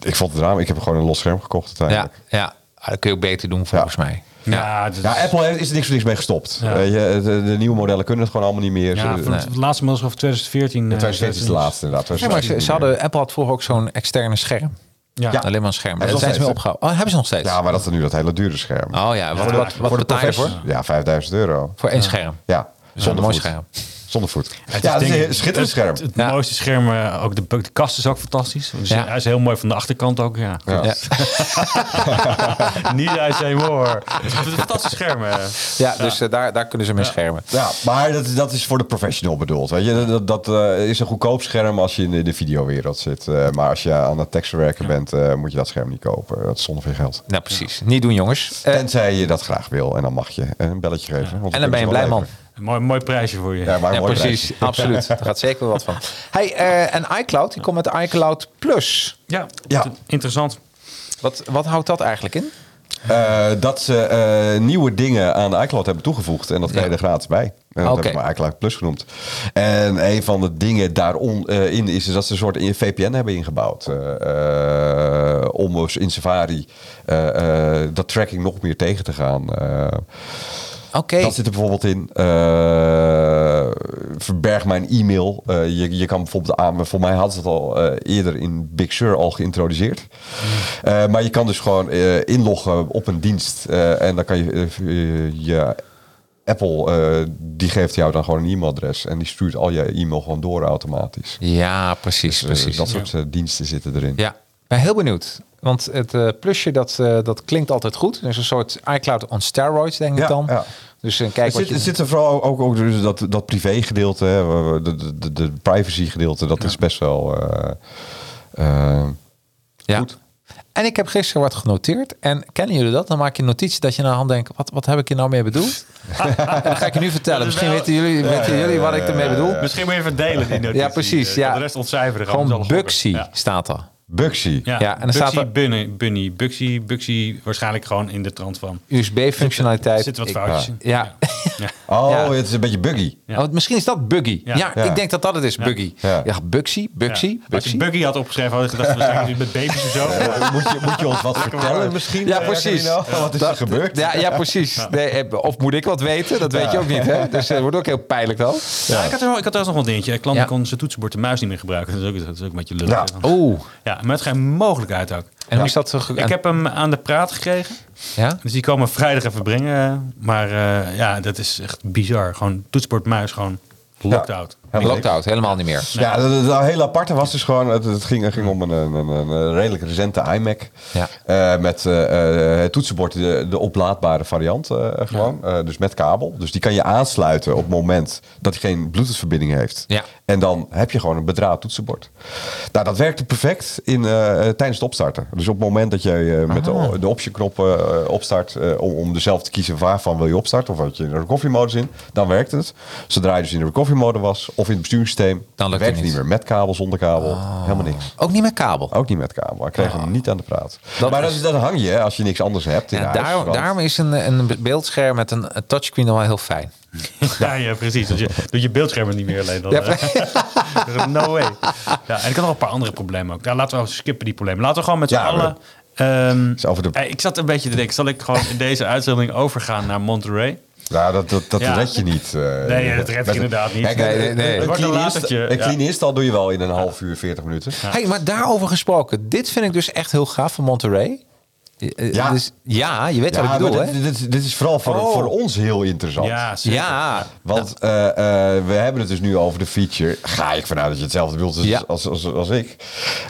ik vond het drama. Ik heb gewoon een los scherm gekocht Ja, uiteindelijk. ja. Ah, dat kun je ook beter doen, volgens mij. Ja, het Ja, Apple heeft- is er niks voor niks mee gestopt. Ja. Weet je, de, de nieuwe modellen kunnen het gewoon allemaal niet meer. ja, Ze- het, het laatste model is over 2014. eh, 2014 is de laatste inderdaad. Ja, maar ze, ze hadden, Apple had vroeger ook zo'n externe scherm. Ja. Ja. Alleen maar een scherm. Dat zijn ze nog mee opgehouden. Oh, hebben ze nog steeds? Ja, maar dat is nu dat hele dure scherm. Oh ja, wat, de- wat, wat betaal je voor? Ja, 5000 euro. Voor één scherm. Ja, zonder mooi scherm. Zonder voet. Het ja, is een schitterend scherm. Het, het Ja. mooiste scherm, eh, ook de, de kast is ook fantastisch. Dus Ja. Hij is heel mooi van de achterkant ook. Ja. Ja. Niet uit zijn hoor. Het is een fantastisch scherm. eh. Ja, dus eh, daar, daar kunnen ze mee schermen. Ja, maar dat, dat is voor de professional bedoeld. Weet je? Dat, dat eh, is een goedkoop scherm als je in de, de videowereld zit. Eh, maar als je aan het tekstverwerken bent, eh, moet je dat scherm niet kopen. Dat is zonder veel geld. Nou, precies. Niet doen, jongens. Eh, Tenzij je dat graag wil. En dan mag je een belletje geven. want en dan ben je een blij man. Een mooi, mooi prijsje voor je. Ja, maar een Ja, mooi precies. Absoluut. Daar gaat zeker wel wat van. Hey, eh, en iCloud, die komt met iCloud Plus. Ja, Ja. interessant. Wat, wat houdt dat eigenlijk in? Eh, dat ze eh, nieuwe dingen aan de iCloud hebben toegevoegd. En dat krijg je er gratis bij. En dat Oké. heb ik maar iCloud Plus genoemd. En een van de dingen daarin in is, is dat ze een soort VPN hebben ingebouwd. om dus in Safari eh, eh, dat tracking nog meer tegen te gaan. Dat zit er bijvoorbeeld in. eh, verberg mijn e-mail. Eh, je, je kan bijvoorbeeld aan. Voor mij hadden ze het al eh, eerder in Big Sur al geïntroduceerd. Eh, maar je kan dus gewoon inloggen op een dienst. en dan kan je je Apple die geeft jou dan gewoon een e-mailadres en die stuurt al je e-mail gewoon door automatisch. Ja, precies. Dus, precies. dat soort diensten zitten erin. Ja, ben heel benieuwd. Want het eh, plusje, dat, eh, dat klinkt altijd goed. Dus een soort iCloud on steroids, denk ik Ja, dan. ja. Dus eh, kijk wat zit, je... er zit er vooral ook, ook dus dat, dat privé gedeelte, hè, de, de, de, de privacy gedeelte, dat is best wel ja. goed. En ik heb gisteren wat genoteerd. En kennen jullie dat? Dan maak je een notitie dat je naar de hand denkt... wat, wat heb ik hier nou mee bedoeld? en dan ga ik je nu vertellen. Dat is Misschien wel- weten jullie, weten jullie wat ik ermee bedoel. Misschien moet je even delen die notitie. Ja, precies, ja. De rest ontcijferen. Gewoon. Bugsy Ja. staat er. Bugsy. Ja, Ja, en dan Bugsy, staat er- Bunny, Bunny, Bugsy, Bugsy, waarschijnlijk gewoon in de trant van. USB-functionaliteit. Er zitten wat foutjes in. Ja. Oh, Ja. het is een beetje buggy. Ja. Oh, misschien is dat Buggy. Ja, Ja. Ja. ik denk dat dat het is, Buggy. Ja, Ja. Bugsy, Bugsy, Ja. Als je. Buggy had opgeschreven, had ik gedacht, waarschijnlijk iets met baby's of zo. moet, je, moet je ons wat vertellen misschien? Ja, eh, precies. Wat is er Dat- gebeurd? Ja, ja precies. Nee, eh, of moet ik wat weten? Dat weet je ook niet, hè? Dus het wordt ook heel pijnlijk dan. Ja, ik had er, wel- ik had trouwens nog wel een dingetje. Een klant Ja. kon zijn toetsenbord de muis niet meer gebruiken. Dat is ook, dat is ook een beetje lullig. Ja. Ja, het geen mogelijkheid ook. En hoe is dat Ik heb hem aan de praat gekregen. Ja? Dus die komen vrijdag even brengen. Maar eh, ja, dat is echt bizar. Gewoon toetsenbord, muis, gewoon locked Ja. out. Helemaal niks. Locked out, helemaal niet meer. Ja, het, het hele aparte was dus gewoon, het, het ging, het ging om een, een, een, een redelijk recente iMac. Ja. Eh, met eh, eh, het toetsenbord, de, de oplaadbare variant eh, gewoon. Eh, dus met kabel. Dus die kan je aansluiten op het moment dat hij geen Bluetooth verbinding heeft. Ja. En dan heb je gewoon een bedraad toetsenbord. Nou, dat werkte perfect in, eh, tijdens het opstarten. Dus op het moment dat je eh, met Ah. de, de optieknop eh, opstart, eh, om, om zelf te kiezen waarvan wil je opstarten, of had je in de recovery modus in, dan werkt het. Zodra je dus in de recovery mode was, of in het bestuurssysteem, Dan lukt werkt het niet niet. meer. Met kabel, zonder kabel, helemaal niks. Ook niet met kabel. Ook niet met kabel. Ik kreeg hem niet aan de praat. Ah. Dat maar dat, is- dat hang je hè, als je niks anders hebt. In Ja, huis, daarom, want- daarom is een, een beeldscherm met een, een touchscreen wel heel fijn. Ja, ja precies. Dat je, doet je beeldscherm er niet meer alleen. Dan, Ja, eh, no way. Ja, en ik had nog een paar andere problemen ook. Ja, laten we skippen die problemen. Laten we gewoon met z'n Ja, allen... ehm, is over de- eh, ik zat een beetje te denken, zal ik gewoon in deze uitzending overgaan naar Monterey? Ja, dat, dat, dat Ja. red je niet. eh. Nee, dat red ik Met- inderdaad niet. Kijk, Nee, nee, nee. Een, Het wordt clean een een install doe je wel in een half uur, 40 minuten. Hey, maar daarover gesproken. Dit vind ik dus echt heel gaaf van Monterey. Eh, Ja. dus- ja je weet wat ik bedoel, hè? dit, dit, dit is vooral voor, Oh. voor ons heel interessant. Ja, zeker. Ja, Want eh, eh, we hebben het dus nu over de feature. Ga ik vanuit dat je hetzelfde wilt als, Ja. als, als, als ik.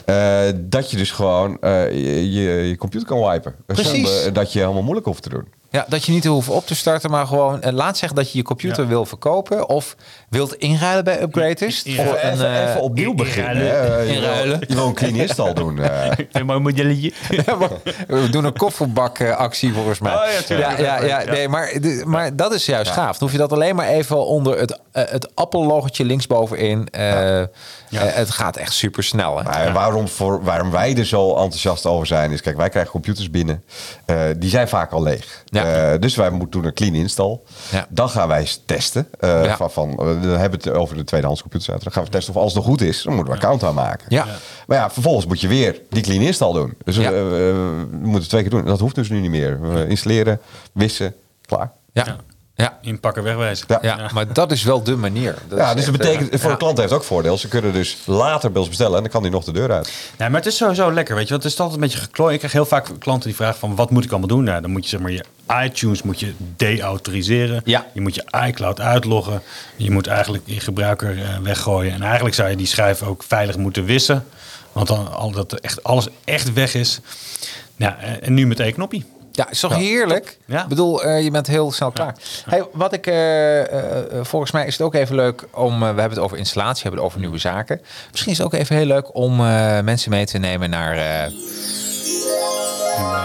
Eh, dat je dus gewoon eh, je, je, je computer kan wipen. Precies. Zonder dat je helemaal moeilijk hoeft te doen. Ja, dat je niet hoeft op te starten, maar gewoon... eh, laat zeggen dat je je computer Ja. wil verkopen... of wilt inruilen bij Upgraders. Even, een, even, eh, even opnieuw in- beginnen. inruilen. Inruilen. Je wil een clean install doen. Een mooi modelletje. We doen een kofferbakactie volgens mij. Oh ja. Ja, ja, ja, Ja. nee, maar, maar dat is juist gaaf. Dan hoef je dat alleen maar even onder het, eh, het Apple-logotje linksbovenin. eh, het gaat echt super snel. Hè? Maar waarom, voor, waarom wij er zo enthousiast over zijn, is kijk, wij krijgen computers binnen. Die zijn vaak al leeg. Ja. Eh, dus wij moeten doen een clean install. Ja. Dan gaan wij testen. van, van, dan hebben we het over de tweedehands computers uit. Dan gaan we testen of alles nog goed is. Dan moeten we een account aanmaken. Ja. Maar ja, vervolgens moet je weer die clean install doen. Dus Ja. eh, eh, we moeten het twee keer doen. Dat hoeft dus nu niet meer. We installeren, wissen, klaar. Ja. Ja. Inpakken, wegwijzen. Ja. Ja, maar dat is wel de manier. Dat Ja, dus dat betekent, eh, voor ja. de klant heeft het ook voordeel. Ze kunnen dus later bij ons bestellen en dan kan die nog de deur uit. Ja, maar het is sowieso lekker, weet je. Want het is altijd een beetje geklooid. Ik krijg heel vaak klanten die vragen van... wat moet ik allemaal doen? Nou, dan moet je zeg maar je iTunes moet je de-autoriseren. Ja. Je moet je iCloud uitloggen. Je moet eigenlijk je gebruiker eh, weggooien. En eigenlijk zou je die schijf ook veilig moeten wissen. Want dan al dat echt, alles echt weg is. Ja, eh, en nu met één knoppie. Ja, is toch heerlijk? Ja. Ik bedoel, eh, je bent heel snel klaar. Hey, wat ik, eh, eh, volgens mij is het ook even leuk om, we hebben het over installatie, we hebben het over nieuwe zaken. Misschien is het ook even heel leuk om mensen mee te nemen naar,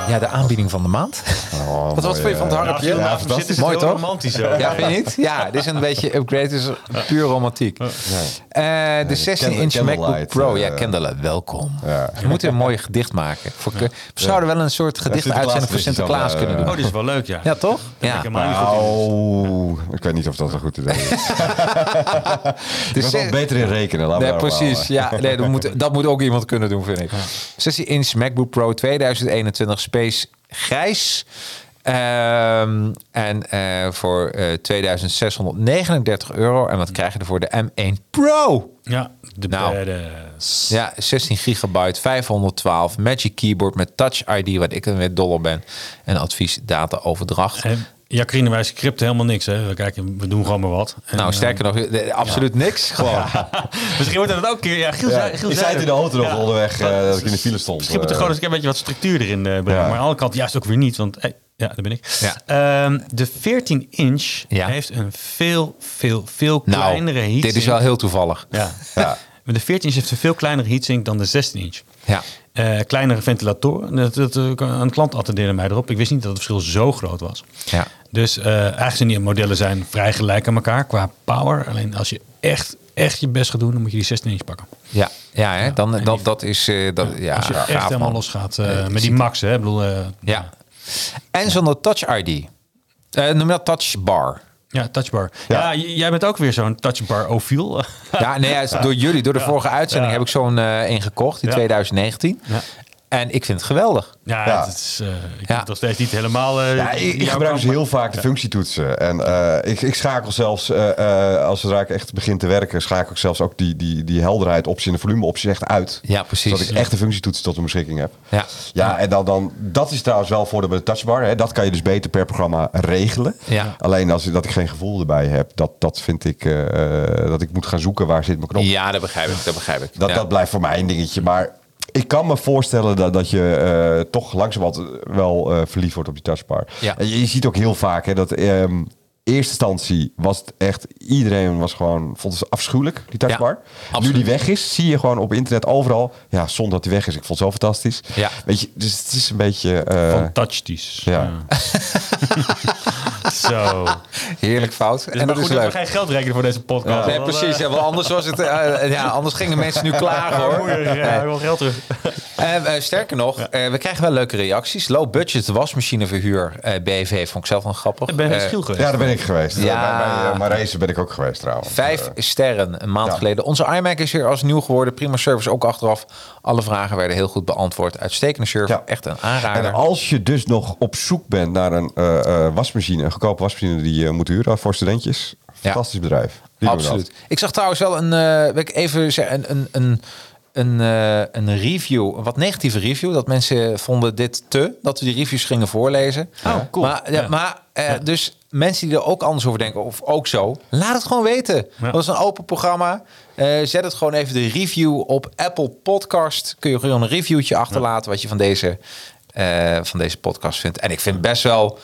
Ja, de aanbieding van de maand. Oh, Wat was mooi, het voor je van het eh, harpje? Ja, Ja, fantastisch. fantastisch. Mooi, toch? Romantisch zo. Ja, vind je niet? Ja, dit is een beetje upgrade, is puur romantiek. Eh, de 16 inch candle- MacBook candlelight, Pro, ja, eh, Candlelight, welkom. Ja. Je moet een mooi gedicht maken. Voor, We zouden wel een soort gedicht uitzending voor Sinterklaas eh, kunnen Oh, doen. dit is wel leuk, ja. Ja, toch? Ja. Ik. Nou, ik weet niet of dat een goed idee is. Ik Dus ben wel beter in rekenen. we Nee, precies. Ja, nee, dat, moet, dat moet ook iemand kunnen doen, vind ik. 16 inch MacBook Pro 2021 Space grijs. En voor eh 2639 euro. En wat krijg je ervoor? De M1 Pro. Ja, de Nou. Ja, 16 gigabyte, 512. Magic keyboard met Touch ID, wat ik er weer dol op ben. En advies data overdracht. En ja, Krine, wij scripten helemaal niks. Hè. We, kijken, we doen gewoon maar wat. En, nou, eh, sterker nog, eh, absoluut niks. Gewoon. Misschien wordt het ook een keer... Ja, Giel, Ja, zei, Giel je zei het in de auto nog Ja. onderweg eh, dat ik in de file stond. Misschien moet er gewoon eens een beetje wat structuur erin eh, brengen. Ja. Maar aan de andere kant juist ook weer niet. Want hey, ja, daar ben ik. Ja. Ehm, de 14 inch Ja. heeft een veel, veel, veel Nou, kleinere heatsink. dit is wel heel toevallig. Ja. Ja. Maar de 14 inch heeft een veel kleinere heatsink dan de 16 inch. Ja. Eh, kleinere ventilatoren. Dat, dat, eh, een klant attendeerde mij erop. Ik wist niet dat het verschil zo groot was. Ja. Dus eh, eigenlijk zijn die modellen zijn vrij gelijk aan elkaar qua power. Alleen als je echt, echt je best gaat doen, dan moet je die 16 inch pakken. Ja, ja, hè? Dan, en dat, dat is... dat, ja, als je echt helemaal man. los gaat met die max. Hè? Ik bedoel, Ja. En zonder Touch ID. Noem dat Touch Bar? Ja, touchbar. Ja, jij bent ook weer zo'n touchbar ofiel. Ja, nee, door jullie, door de vorige uitzending heb ik zo'n eh een gekocht in Ja. 2019. En ik vind het geweldig. Ja, Ja. Het is, eh, ik Ja. nog steeds niet helemaal... eh, Ja, ik, gebruik dus heel vaak de functietoetsen. En eh, ik, ik schakel zelfs, eh, eh, als ik echt begin te werken, schakel ik zelfs ook die, die, die helderheid optie en de volume optie echt uit. Ja, precies. Zodat ik echt de functietoetsen tot mijn beschikking heb. Ja. Ja, en dan, dan, dat is trouwens wel voor de touchbar. Hè. Dat kan je dus beter per programma regelen. Ja. Alleen als dat ik geen gevoel erbij heb, dat, dat vind ik eh, eh, dat ik moet gaan zoeken waar zit mijn knop. Ja, dat begrijp ik. Dat begrijp ik. Dat, ja. dat blijft voor mij een dingetje. Maar ik kan me voorstellen dat, dat je eh, toch langzamerhand wel eh, verliefd wordt op die touchbar. Ja. En je, je ziet ook heel vaak hè, dat ehm eerste instantie was het echt... Iedereen was gewoon, vond het afschuwelijk, die touchbar. nu absoluut. die weg is, zie je gewoon op internet overal... Ja, zonder dat die weg is. Ik vond het zo fantastisch. Ja. Weet je, dus het is een beetje... eh, touchties. Ja. Zo. Heerlijk fout. Dus en maar dat goed is we geen geld rekenen voor deze podcast. Nee, eh, precies. Ja, want anders, was het, eh, ja, anders gingen mensen nu klagen hoor. Ja, wil geld terug. Eh, eh, sterker nog, eh, we krijgen wel leuke reacties. Low budget wasmachineverhuur eh BV vond ik zelf wel grappig. Ik ben Eh, heel schiel geweest. ja, daar ben ik geweest. Ja. Bij, bij Marese ben ik ook geweest trouwens. Vijf Eh, sterren een maand ja. geleden. Onze iMac is weer als nieuw geworden. Prima service ook achteraf. Alle vragen werden heel goed beantwoord. Uitstekende service. Ja. Echt een aanrader. En als je dus nog op zoek bent naar een eh, eh, wasmachine, een goedkope wasmachine die je moet huren voor studentjes, fantastisch bedrijf. Die Absoluut. Ik zag trouwens wel een, eh, wil ik even zeggen, een, een, een, een, eh, een review, een wat negatieve review. Dat mensen vonden dit te, dat we die reviews gingen voorlezen. Oh, cool. Maar, ja, Ja. maar eh, dus mensen die er ook anders over denken, of ook zo, laat het gewoon weten. Ja. Dat is een open programma. Eh, zet het gewoon even de review op Apple Podcast. Kun je gewoon een reviewtje achterlaten wat je van deze, eh, van deze podcast vindt. En ik vind best wel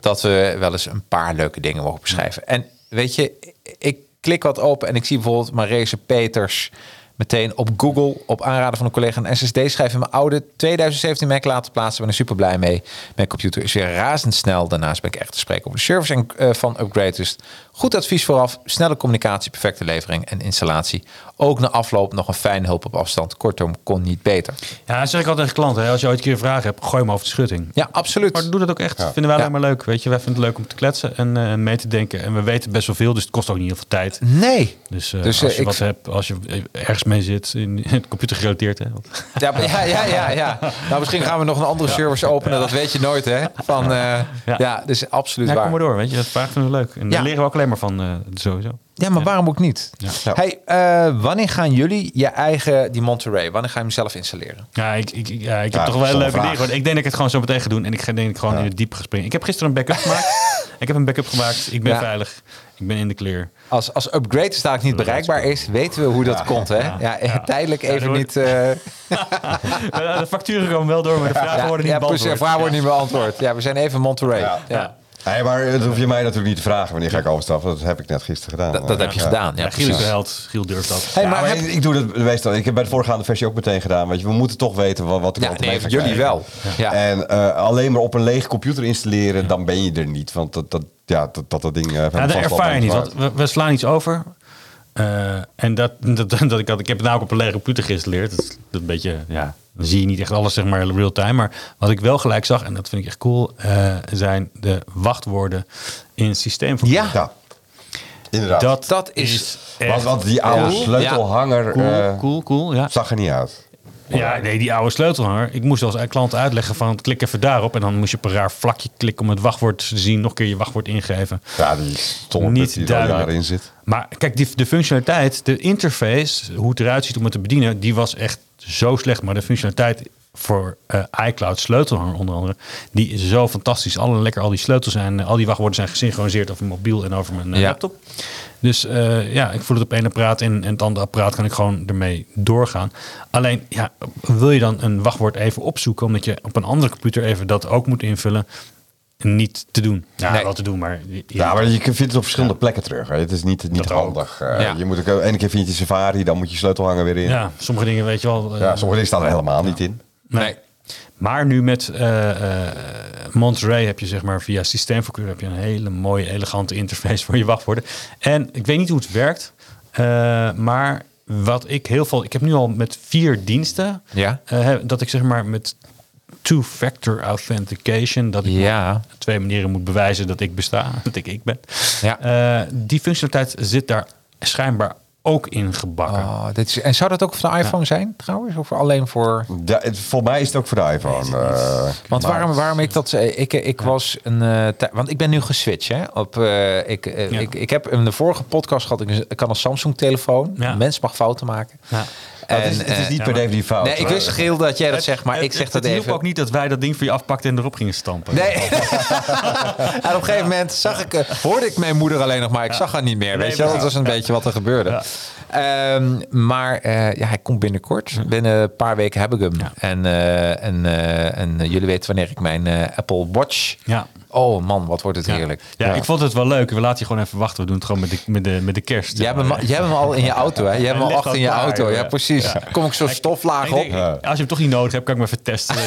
dat we wel eens een paar leuke dingen mogen beschrijven. En weet je, ik klik wat open en ik zie bijvoorbeeld Marese Peters meteen op Google op aanraden van een collega een SSD schrijven mijn oude 2017 Mac laten plaatsen. Ben er super blij mee. Mijn computer is weer razendsnel. Daarnaast ben ik echt te spreken over de service en, eh, van Upgrade. Dus goed advies vooraf. Snelle communicatie, perfecte levering en installatie. Ook na afloop nog een fijne hulp op afstand. Kortom, kon niet beter. Ja, dat zeg ik altijd tegen klanten. Hè. Als je ooit een keer een vraag hebt, gooi hem over de schutting. Ja, absoluut. Maar doe dat ook echt. Vinden wij alleen Ja. maar leuk. Weet je, wij vinden het leuk om te kletsen en eh, mee te denken. En we weten best wel veel, dus het kost ook niet heel veel tijd. Nee. Dus, eh, Dus, als eh, je ik- wat hebt, als je ergens mee zit, in het computer gerelateerd. Hè. Want- Ja, ja, ja, ja, ja. Nou, misschien gaan we nog een andere service openen. Dat weet je nooit, hè? Van, eh, ja. Ja. dus absoluut Ja, waar. kom maar door. Weet je, dat vraag vinden we leuk. En Ja. daar leren we ook alleen maar van, eh, sowieso. Ja, maar waarom ook niet? Ja. Hey, eh, wanneer gaan jullie je eigen, die Monterey, wanneer ga je hem zelf installeren? Ja, ik, ik, ik- ja, ik heb toch wel een leuke vraag. hoor. Ik denk dat ik het gewoon zo meteen ga doen. En ik ga denk ik gewoon in het diep gespringen. Ik heb gisteren een backup gemaakt. Ik heb een backup gemaakt. Ik ben Ja. veilig. Ik ben in de clear. Als, als upgrade dadelijk niet bereikbaar is, weten we hoe dat komt, hè? Ja, tijdelijk even niet... eh, de facturen komen wel door, maar de vragen ja, worden niet ja, precies, de beantwoord. vraag wordt niet beantwoord. Ja, we zijn even Monterey. Ja. Nee, maar dat hoef je mij natuurlijk niet te vragen wanneer ga ik overstappen. Dat heb ik net gisteren gedaan. Dat, dat heb je gedaan. Ja, Ja, Giel is de held. Giel durft dat. Hey, Ja, maar maar heb- ik, ik doe dat meestal. Ik heb bij de voorgaande versie ook meteen gedaan. Weet je, we moeten toch weten wat, wat ik Ja, altijd nee, mee ga jullie krijgen. wel. Ja. En eh, alleen maar op een lege computer installeren, dan ben je er niet. Want dat dat, ja, dat, dat, dat ding. eh, Ja, vast dat ervaar je niet. Want we, we slaan iets over. Eh, en dat, dat, dat ik, had, ik heb het nou ook op een lege computer geïnstalleerd. Dat is een beetje, ja, dan zie je niet echt alles zeg maar real time. Maar wat ik wel gelijk zag, en dat vind ik echt cool, eh, zijn de wachtwoorden in het systeem. Ja, Ja, inderdaad. dat, dat is echt want, want die oude Ja. sleutelhanger cool, eh, cool, cool. Ja. zag er niet uit. Ja, nee, die oude sleutelhanger. Ik moest als klant uitleggen van klik even daarop. En dan moest je op een raar vlakje klikken om het wachtwoord te zien. Nog een keer je wachtwoord ingeven. Ja, die stond Niet dat die er al duidelijk. jaren in zit. Maar kijk, die, de functionaliteit, de interface, hoe het eruit ziet om het te bedienen, die was echt zo slecht. Maar de functionaliteit voor eh, iCloud sleutelhanger onder andere, die is zo fantastisch. Alle lekker, al die sleutels zijn, al die wachtwoorden zijn gesynchroniseerd over mijn mobiel en over mijn eh, Ja. laptop. Dus eh, ja, ik voel het op één apparaat en, en het andere apparaat kan ik gewoon ermee doorgaan. Alleen, ja, wil je dan een wachtwoord even opzoeken, omdat je op een andere computer even dat ook moet invullen, niet te doen. Ja, Nee. wel te doen, maar... Ja, maar je vindt het op verschillende plekken terug. Hè. Het is niet, niet Dat handig. Eh, Ja. Je moet ook, ene keer vind je Safari, dan moet je sleutelhanger weer in. Ja, ja, sommige dingen weet je wel. eh, sommige dingen staan er helemaal niet in. Nee. Maar nu met eh eh, Monterey heb je zeg maar via systeemverkeer heb je een hele mooie, elegante interface voor je wachtwoorden. En ik weet niet hoe het werkt, eh, maar wat ik heel veel, ik heb nu al met vier diensten, Ja. dat ik zeg maar met two-factor authentication, dat ik Ja. op twee manieren moet bewijzen dat ik besta, dat ik ik ben. Ja. Die functionaliteit zit daar schijnbaar ook in gebakken. Oh, dit is, en zou dat ook voor de iPhone zijn trouwens? Of alleen voor... Ja, het, volgens mij is het ook voor de iPhone. eh, Want waarom, waarom ik dat zei, ik, ik was een, eh, want ik ben nu geswitcht hè. Op, eh, ik, eh, Ja. ik, ik heb in de vorige podcast gehad, ik, een- ik had een Samsung telefoon. Ja. Mens mag fouten maken. Ja. Het, is, En, het is eh, niet ja, per maar- definitie fout. Nee, ik wist Geel dat jij dat zegt, maar Het- ik zeg het, dat het hielp even. ook niet dat wij dat ding voor je afpakten en erop gingen stampen. Nee. en op een gegeven moment zag ik, eh, hoorde ik mijn moeder alleen nog maar. Ik zag haar niet meer. Nee, weet je wel? Dat was een beetje wat er gebeurde. Ehm, maar eh, ja, hij komt binnenkort. Binnen een paar weken heb ik hem. Ja. En, en, eh, en eh, jullie weten wanneer ik mijn eh, Apple Watch. Ja. Oh man, wat wordt het heerlijk. Ja, ik vond het wel leuk. We laten je gewoon even wachten. We doen het gewoon met de, met de, met de kerst. Jij hebt, hem, jij hebt hem al in je auto, hè? Jij hebt hem al achter in je klaar, auto. Ja, precies. Kom ik zo'n stoflaag op. denk, Als je hem toch niet nodig hebt, kan ik hem even testen.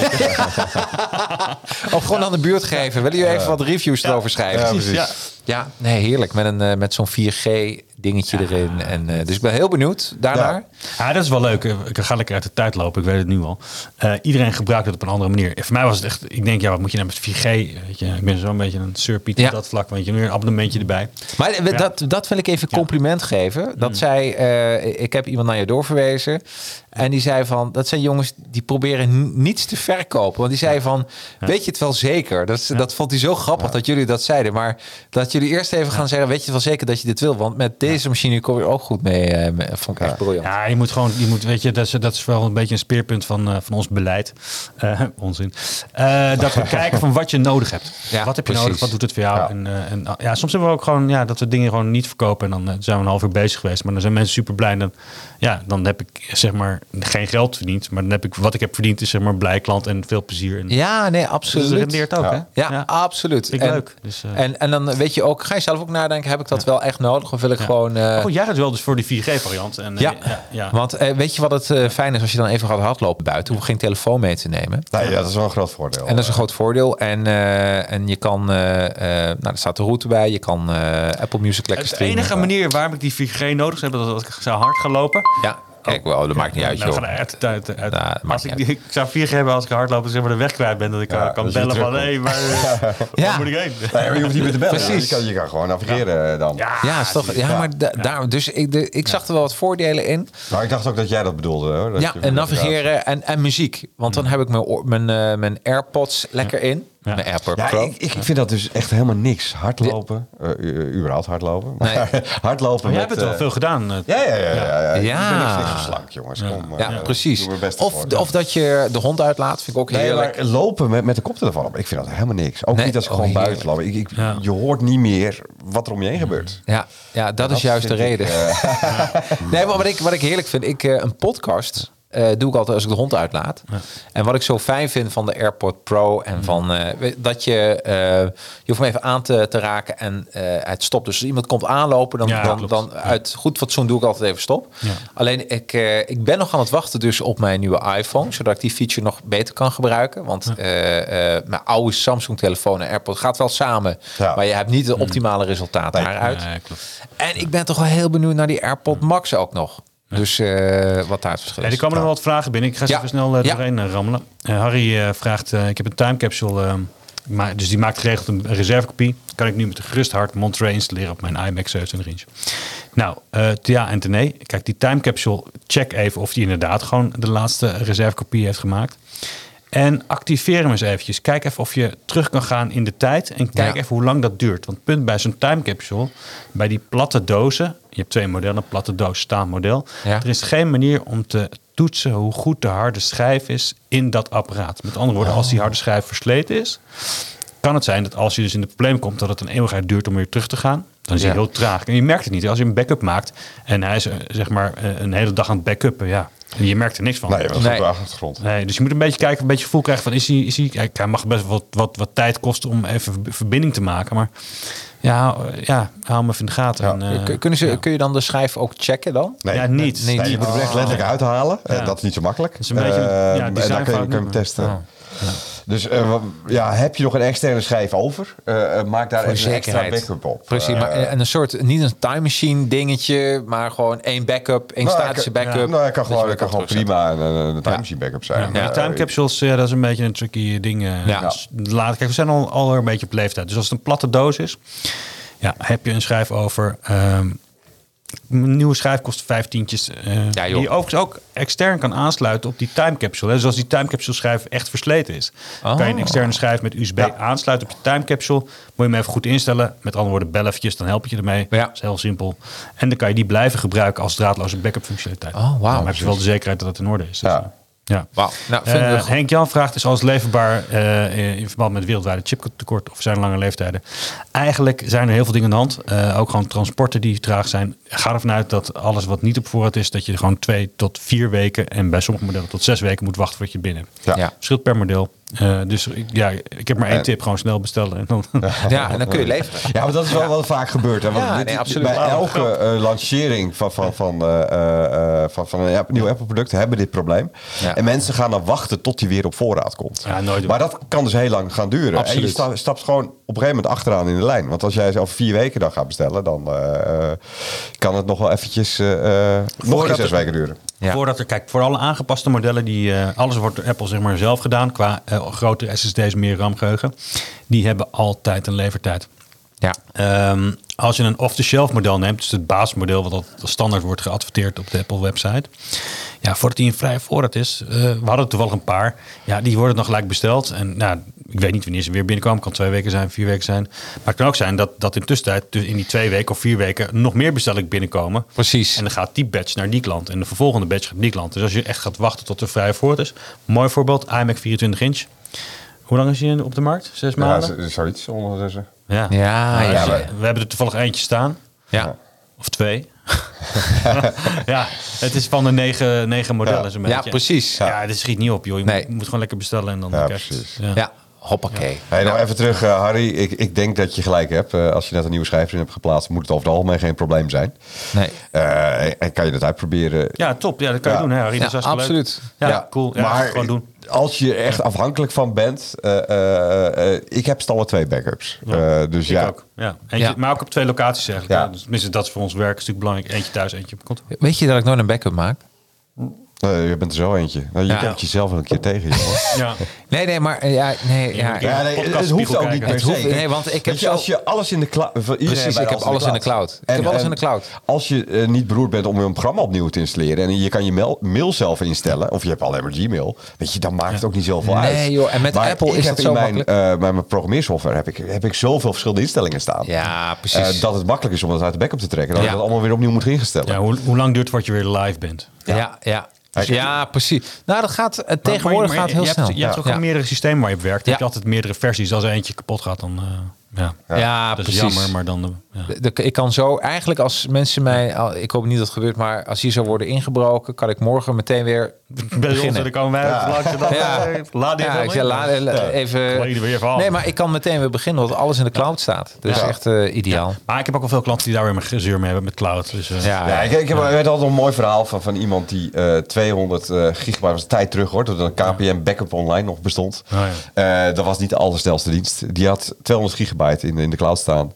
Of gewoon aan de buurt geven. Willen jullie even wat reviews erover schrijven? Ja, precies. Ja. Ja, nee, heerlijk. Met, een, eh, met zo'n 4G dingetje erin. En, eh, dus ik ben heel benieuwd daarnaar. Ja, dat is wel leuk. Ik ga lekker uit de tijd lopen. Ik weet het nu al. Eh, iedereen gebruikt het op een andere manier. Voor mij was het echt... Ik denk, ja, wat moet je nou met 4G? Weet je, ik ben zo'n beetje een surpiet Ja. op dat vlak. Want je nu een abonnementje erbij. Maar eh, dat, dat wil ik even compliment geven. Dat zij, eh, ik heb iemand naar je doorverwezen. En die zei van, dat zijn jongens die proberen niets te verkopen. Want die zei van, weet je het wel zeker? Dat, dat vond hij zo grappig dat jullie dat zeiden. Maar dat jullie eerst even gaan zeggen, weet je het wel zeker dat je dit wil? Want met deze machine kom je ook goed mee. eh, mee- vond ik echt briljant. Ja, je moet gewoon, je moet, weet je, dat is, dat is wel een beetje een speerpunt van, eh, van ons beleid. Eh, onzin. Eh, dat we kijken van wat je nodig hebt. Ja, wat heb je precies. nodig? Wat doet het voor jou? Ja. En, eh, en ah, ja, soms hebben we ook gewoon ja, dat we dingen gewoon niet verkopen. En dan eh, zijn we een half uur bezig geweest. Maar dan zijn mensen super blij. En dan, ja, dan heb ik zeg maar geen geld verdiend. Maar dan heb ik wat ik heb verdiend is zeg maar blij klant en veel plezier. En, Ja, nee, dus absoluut. dat rendeert ook, Ja. hè? Ja, absoluut. Vind ik en, leuk. Dus, eh, en, en dan weet je ook, ga je zelf ook nadenken, heb ik dat wel echt nodig? Of wil ik gewoon... eh, maar goed, jij gaat wel dus voor die 4G-variant. En, eh, ja. ja, want eh, weet je wat het eh, fijn is als je dan even gaat hardlopen buiten? Hoef geen telefoon mee te nemen. Nee, ja, dat is wel een groot voordeel. En dat is een groot voordeel. En, eh, en je kan, eh, eh, nou, er staat de route bij. Je kan eh, Apple Music lekker is de streamen. enige manier waarom ik die 4G nodig heb, dat als ik zou hard gaan lopen. Ja, kijk wel, dat maakt niet uit, joh. we gaan uit, uit, uit. Nou, dat maakt als ik, die, ik zou 4G hebben als ik hardlopen, zeg maar de weg kwijt ben, dat ik Ja, eh, kan dat bellen van, hé, maar eh, Ja. waar moet ik heen? Nee, maar je hoeft niet meer te bellen. Precies. Je kan, je kan gewoon navigeren eh, dan. Ja, is toch, ja, maar da- daar, dus ik, de, ik zag er wel wat voordelen in. Maar ik dacht ook dat jij dat bedoelde. Hoor. Dat Ja, je- en navigeren en, en muziek. Want dan heb ik mijn, oor- mijn, eh, mijn AirPods lekker in. Ja. Mijn AirPods Ja, Pro. ik, ik vind dat dus echt helemaal niks. Hardlopen, eh, u- überhaupt hardlopen. Maar hardlopen Maar jij hebt het wel eh, veel gedaan. eh. Ja, ja, ja. ja, ja. Ja. Ik ben echt slank, jongens. Kom, ja, precies. Of, of dat je de hond uitlaat, vind ik ook Nee, heerlijk. maar lopen met, met de koptelefoon op, ik vind dat helemaal niks. Ook Nee, niet als ik oh, gewoon heerlijk. buiten loop. Ik, ik, Ja. Je hoort niet meer wat er om je heen gebeurt. Ja, ja dat is juist de reden. Nee, maar wat ik, wat ik heerlijk vind, ik, een podcast eh, doe ik altijd als ik de hond uitlaat. En wat ik zo fijn vind van de AirPod Pro en van eh, dat je eh, je hoeft hem even aan te, te raken en het stopt. Dus als iemand komt aanlopen, dan, Ja, dan, dan uit goed fatsoen doe ik altijd even stop. Alleen ik, ik ben nog aan het wachten dus op mijn nieuwe iPhone, zodat ik die feature nog beter kan gebruiken. Want mijn oude Samsung telefoon en AirPod gaat wel samen, maar je hebt niet de optimale resultaat daaruit. En ik ben toch wel heel benieuwd naar die AirPod Max ook nog. Dus eh, wat daar het verschil is. er komen nog wat vragen binnen. Ik ga ze even snel eh, doorheen eh, rammelen. Harry vraagt, ik heb een time capsule, maar, dus die maakt geregeld een reservekopie. Kan ik nu met een gerust hart Monterey installeren op mijn iMac 27 inch? Nou, te ja en nee. Kijk, die time capsule, check even of die inderdaad gewoon de laatste reservekopie heeft gemaakt. En activeer hem eens eventjes. Kijk even of je terug kan gaan in de tijd. En kijk Ja. even hoe lang dat duurt. Want punt bij zo'n time capsule, bij die platte dozen. Je hebt twee modellen, platte doos, staand model. Ja. Er is geen manier om te toetsen hoe goed de harde schijf is in dat apparaat. Met andere woorden, als die harde schijf versleten is, kan het zijn dat als je dus in het probleem komt dat het een eeuwigheid duurt om weer terug te gaan. Dan is hij Ja. heel traag. En je merkt het niet. Als je een backup maakt en hij is eh, zeg maar eh, een hele dag aan het backuppen, ja, en je merkt er niks van. Nee, dat is Nee. op de achtergrond. Nee, dus je moet een beetje kijken, een beetje gevoel krijgen van is hij, is hij, kijk, hij mag best wat, wat, wat tijd kosten om even verb- verbinding te maken, maar ja, ja hou hem even in de gaten. Ja. En, eh, Kun- Kunnen ze, ja. Kun je dan de schijf ook checken dan? Nee. Ja, niet. Nee, Nee, je moet hem echt letterlijk uithalen. Eh, Ja. dat is niet zo makkelijk. is een beetje Eh, en dan kun je, kun je hem testen. Dus eh, ja, heb je nog een externe schijf over? Eh, eh, maak daar even een extra backup op. Precies, maar en een soort, niet een time machine dingetje, maar gewoon één backup, één nou, statische ik- backup. Nou, het kan gewoon, kan gewoon prima een, time machine backup zijn. Ja, maar die time capsules, ja, dat is een beetje een tricky ding. Ja. Dus laat, kijk, we zijn al, al een beetje op leeftijd. Dus als het een platte doos is, ja, heb je een schijf over. ehm, een nieuwe schijf kost vijftientjes. eh Ja, die je overigens ook extern kan aansluiten op die time capsule. Hè. Dus als die time capsule schijf echt versleten is, Oh. kan je een externe schijf met USB aansluiten op je time capsule. Moet je hem even goed instellen. Met andere woorden, bel eventjes, dan help je je ermee. Ja. Dat is heel simpel. En dan kan je die blijven gebruiken als draadloze backup functionaliteit. Oh, wauw. Dan heb je wel de zekerheid dat het in orde is. Dus, Ja. eh, ja. Wauw, nou, Eh. Henk Jan vraagt is alles leverbaar eh, in verband met wereldwijde chiptekort of zijn lange leeftijden? Eigenlijk zijn er heel veel dingen aan de hand. Eh, ook gewoon transporten die traag zijn. Ga ervan uit dat alles wat niet op voorraad is, dat je gewoon twee tot vier weken en bij sommige modellen tot zes weken moet wachten voordat je binnen. hebt. Ja. Ja. Verschilt per model. Eh, dus ik- ja, ik heb maar één En- tip: gewoon snel bestellen. En dan, Ja, en dan kun je leveren. Ja, maar dat is wel wat vaak gebeurd. Hè? Want Ja, dit- nee, absoluut. Bij elke eh, lancering van, van, van, eh, eh, eh, van, van een nieuw Apple-product hebben we dit probleem. Ja. En mensen gaan dan wachten tot die weer op voorraad komt. Ja, nooit maar dat kan dus heel lang gaan duren. En Absoluut. je sta- stapt gewoon op een gegeven moment achteraan in de lijn. Want als jij over vier weken dan gaat bestellen, dan eh, eh, kan het nog wel eventjes eh, eh, nog zes er- weken duren. Ja. Voordat er, kijk, voor alle aangepaste modellen, die, eh, alles wordt door Apple zeg maar zelf gedaan, qua grotere SSD's, meer RAM-geheugen. Die hebben altijd een levertijd. Ja. Ehm, als je een off-the-shelf model neemt, dus het basismodel wat als standaard wordt geadverteerd op de Apple website. Ja, voordat die in vrije voorraad is, eh, we hadden toevallig een paar. Ja, die worden dan gelijk besteld. En nou, ik weet niet wanneer ze weer binnenkomen. Kan twee weken zijn, vier weken zijn. Maar het kan ook zijn dat, dat in tussentijd, dus in die twee weken of vier weken, nog meer bestellingen binnenkomen. Precies. En dan gaat die batch naar die klant. En de vervolgende batch gaat naar die klant. Dus als je echt gaat wachten tot er vrije voorraad is. Mooi voorbeeld, iMac 24 inch. Hoe lang is die op de markt? Zes Ja, maanden? zoiets ondertussen. Ja, Ja, Nou, ja. dus, eh, We hebben er toevallig eentje staan. Ja. Of twee. ja, het is van de negen, negen modellen. Ja. zo'n ja, beetje. precies. Ja, dit schiet niet op, joh. Je Nee. moet, moet gewoon lekker bestellen en dan Ja, krijg je het. precies. Ja. Ja, hoppakee. Hey, nou even terug, eh, Harry. Ik, ik denk dat je gelijk hebt. Eh, als je net een nieuwe schijf in hebt geplaatst, moet het over het algemeen geen probleem zijn. Nee. Eh, en- en kan je dat uitproberen? Ja, top. Ja, dat kan je doen, hè, Harry. Dat is Ja, leuk. absoluut. Ja, Ja, cool. Ja, maar gewoon doen. als je er echt afhankelijk van bent, eh, eh, eh, ik heb alle twee backups. Eh, dus Ik ja, ook. Ja. Eentje, Ja. Maar ook op twee locaties eigenlijk. Ja. Ja. Dus tenminste, dat is voor ons werk een stuk belangrijk. Eentje thuis, eentje op kantoor. Weet je dat ik nooit een backup maak? Eh, je bent er zo eentje. Nou, je Ja. komt jezelf een keer tegen. Ja. Nee, nee, maar eh, ja, nee, ja, ja. Nee, het hoeft ook niet per Het se. hoeft- nee, want ik heb je, als je alles in de cloud... Precies, ik heb alles in de cloud. Ik heb alles in de cloud. Als je eh, niet beroerd bent om een programma opnieuw te installeren... en je kan je mail, mail zelf instellen... of je hebt alleen maar Gmail... weet je, dan maakt het ook niet zoveel Nee, uit. joh, en met Maar Apple is in zo mijn, makkelijk. eh, bij mijn programmeersoftware heb ik, heb ik zoveel verschillende instellingen staan. Ja, precies. Eh, dat het makkelijk is om dat uit de backup te trekken. Dat Ja. je dat allemaal weer opnieuw moet instellen. Ja, hoe, hoe lang duurt het voordat je weer live bent? ja, ja. Ja, precies. Nou, dat gaat eh, Maar- tegenwoordig maar- gaat maar heel je snel. Hebt, je hebt ook Ja. meerdere systemen waar je op werkt. Ja. heb je altijd meerdere versies. Als er eentje kapot gaat, dan... eh, Ja, Ja, dat is precies. jammer, maar dan... Ja. De- de- ik kan zo eigenlijk als mensen mij, al- ik hoop niet dat het gebeurt, maar als hier zou worden ingebroken, kan ik morgen meteen weer Bij ons, beginnen. dan komen wij ja. langs en dan... Ja. eh, Laat die Ja, even ik laat- la- even. Nee, maar ik kan meteen weer beginnen, want alles in de cloud staat. Dus Ja. echt eh, ideaal. Maar ik heb ook wel veel klanten die daar weer een gezeur mee hebben met cloud. Dus, eh, Ja, Ja, ik, ik heb ik weet altijd een mooi verhaal van, van iemand die eh 200 eh gigabyte was tijd terug hoor, dat een KPN backup online nog bestond. Oh, ja. Eh, dat was niet de allersnelste dienst. Die had 200 gigabyte in, in de cloud staan.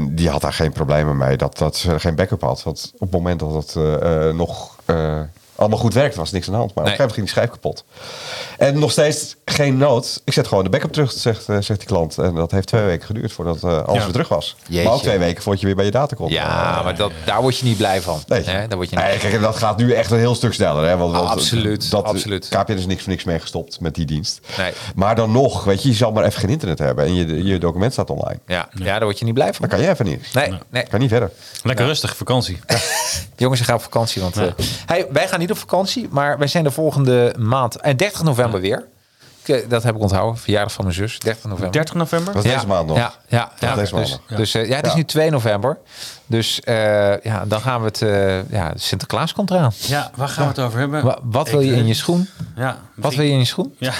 En die had daar geen problemen mee dat, dat ze geen backup had. Want op het moment dat het eh, eh, nog eh, allemaal goed werkte, was niks aan de hand. Maar Nee. op een gegeven moment ging die schijf kapot. En nog steeds geen nood. Ik zet gewoon de backup terug, zegt, eh, zegt die klant. En dat heeft twee weken geduurd voordat eh, alles Ja. weer terug was. Jeetje. Maar ook twee weken voordat je weer bij je data komt. Ja, maar dat, daar word je niet blij van. Nee, Hè? Daar word je Nee, niet... kijk, en dat gaat nu echt een heel stuk sneller. Hè? Want, want Ah, absoluut, Dat, absoluut. KPN is niks voor niks mee gestopt met die dienst. Nee. Maar dan nog, weet je, je zal maar even geen internet hebben. En je, je document staat online. Ja, ja, daar word je niet blij van. Dan kan je even niet. Nee, nee. Kan niet verder. Lekker rustig, vakantie. Jongens, ik ga op vakantie. Want, eh, hey, wij gaan niet op vakantie, maar wij zijn de volgende maand. En 30 november weer. Ik, eh, dat heb ik onthouden. Verjaardag van mijn zus. 30 november. 30 november? Dat is deze maand nog. Ja, ja, ja. deze maand dus, nog. dus eh, ja, het is Ja. nu 2 november. Dus eh, ja, dan gaan we het. eh, ja, Sinterklaas komt eraan. Ja, waar gaan we het over hebben? Wa- wat Ik wil je in je schoen? Ja. Wat wil je in je schoen? Ja.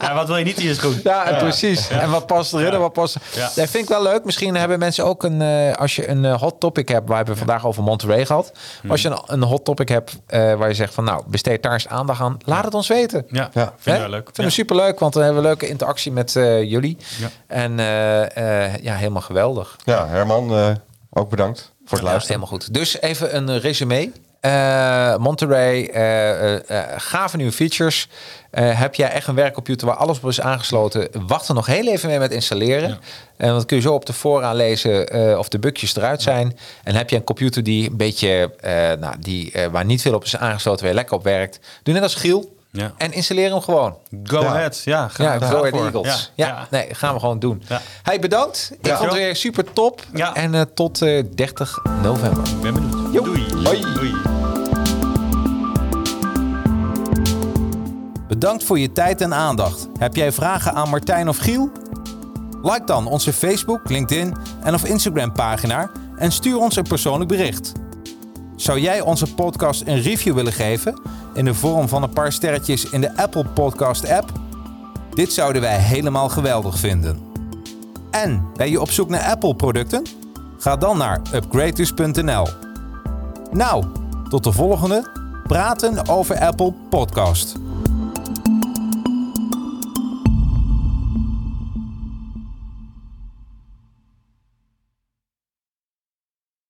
ja, wat wil je niet in je schoen? Ja, precies. En wat past erin en wat past... Ja. Dat vind ik wel leuk. Misschien hebben mensen ook een... eh, als je een hot topic hebt... Waar hebben we vandaag over Monterey gehad. Hmm. als je een, een hot topic hebt... eh, waar je zegt van... Nou, besteed daar eens aandacht aan. Laat het ons weten. Ja, Ja. vind ik leuk. Vinden we superleuk, want dan hebben we leuke interactie met eh, jullie. Ja. En eh, eh, ja, helemaal geweldig. Ja, Herman, eh, ook bedankt voor het Ja, luisteren. helemaal goed. Dus even een resume. Eh, Monterey, eh, eh, eh, gave nieuwe features. Eh, heb jij echt een werkcomputer waar alles op is aangesloten? Wacht er nog heel even mee met installeren. En dan kun je zo op de vooraan lezen eh, of de bugjes eruit zijn. En heb je een computer die een beetje, eh, nou, die, eh, waar niet veel op is aangesloten, waar je lekker op werkt. Doe net als Giel. Ja. En installeer hem gewoon. Go Ja. ahead. Ja, ga, Ja, Go Ahead voor. Eagles. Ja, Ja. nee, gaan we gewoon doen. Ja. Hey, bedankt. Ik Ja. vond het weer super top. Ja. En eh, tot eh, 30 november. Ik ben benieuwd. Jo. Doei. Hoi. Doei. Bedankt voor je tijd en aandacht. Heb jij vragen aan Martijn of Giel? Like dan onze Facebook, LinkedIn en of Instagram pagina en stuur ons een persoonlijk bericht. Zou jij onze podcast een review willen geven in de vorm van een paar sterretjes in de Apple Podcast app? Dit zouden wij helemaal geweldig vinden. En ben je op zoek naar Apple producten? Ga dan naar upgraders.nl. Nou, tot de volgende Praten over Apple podcast.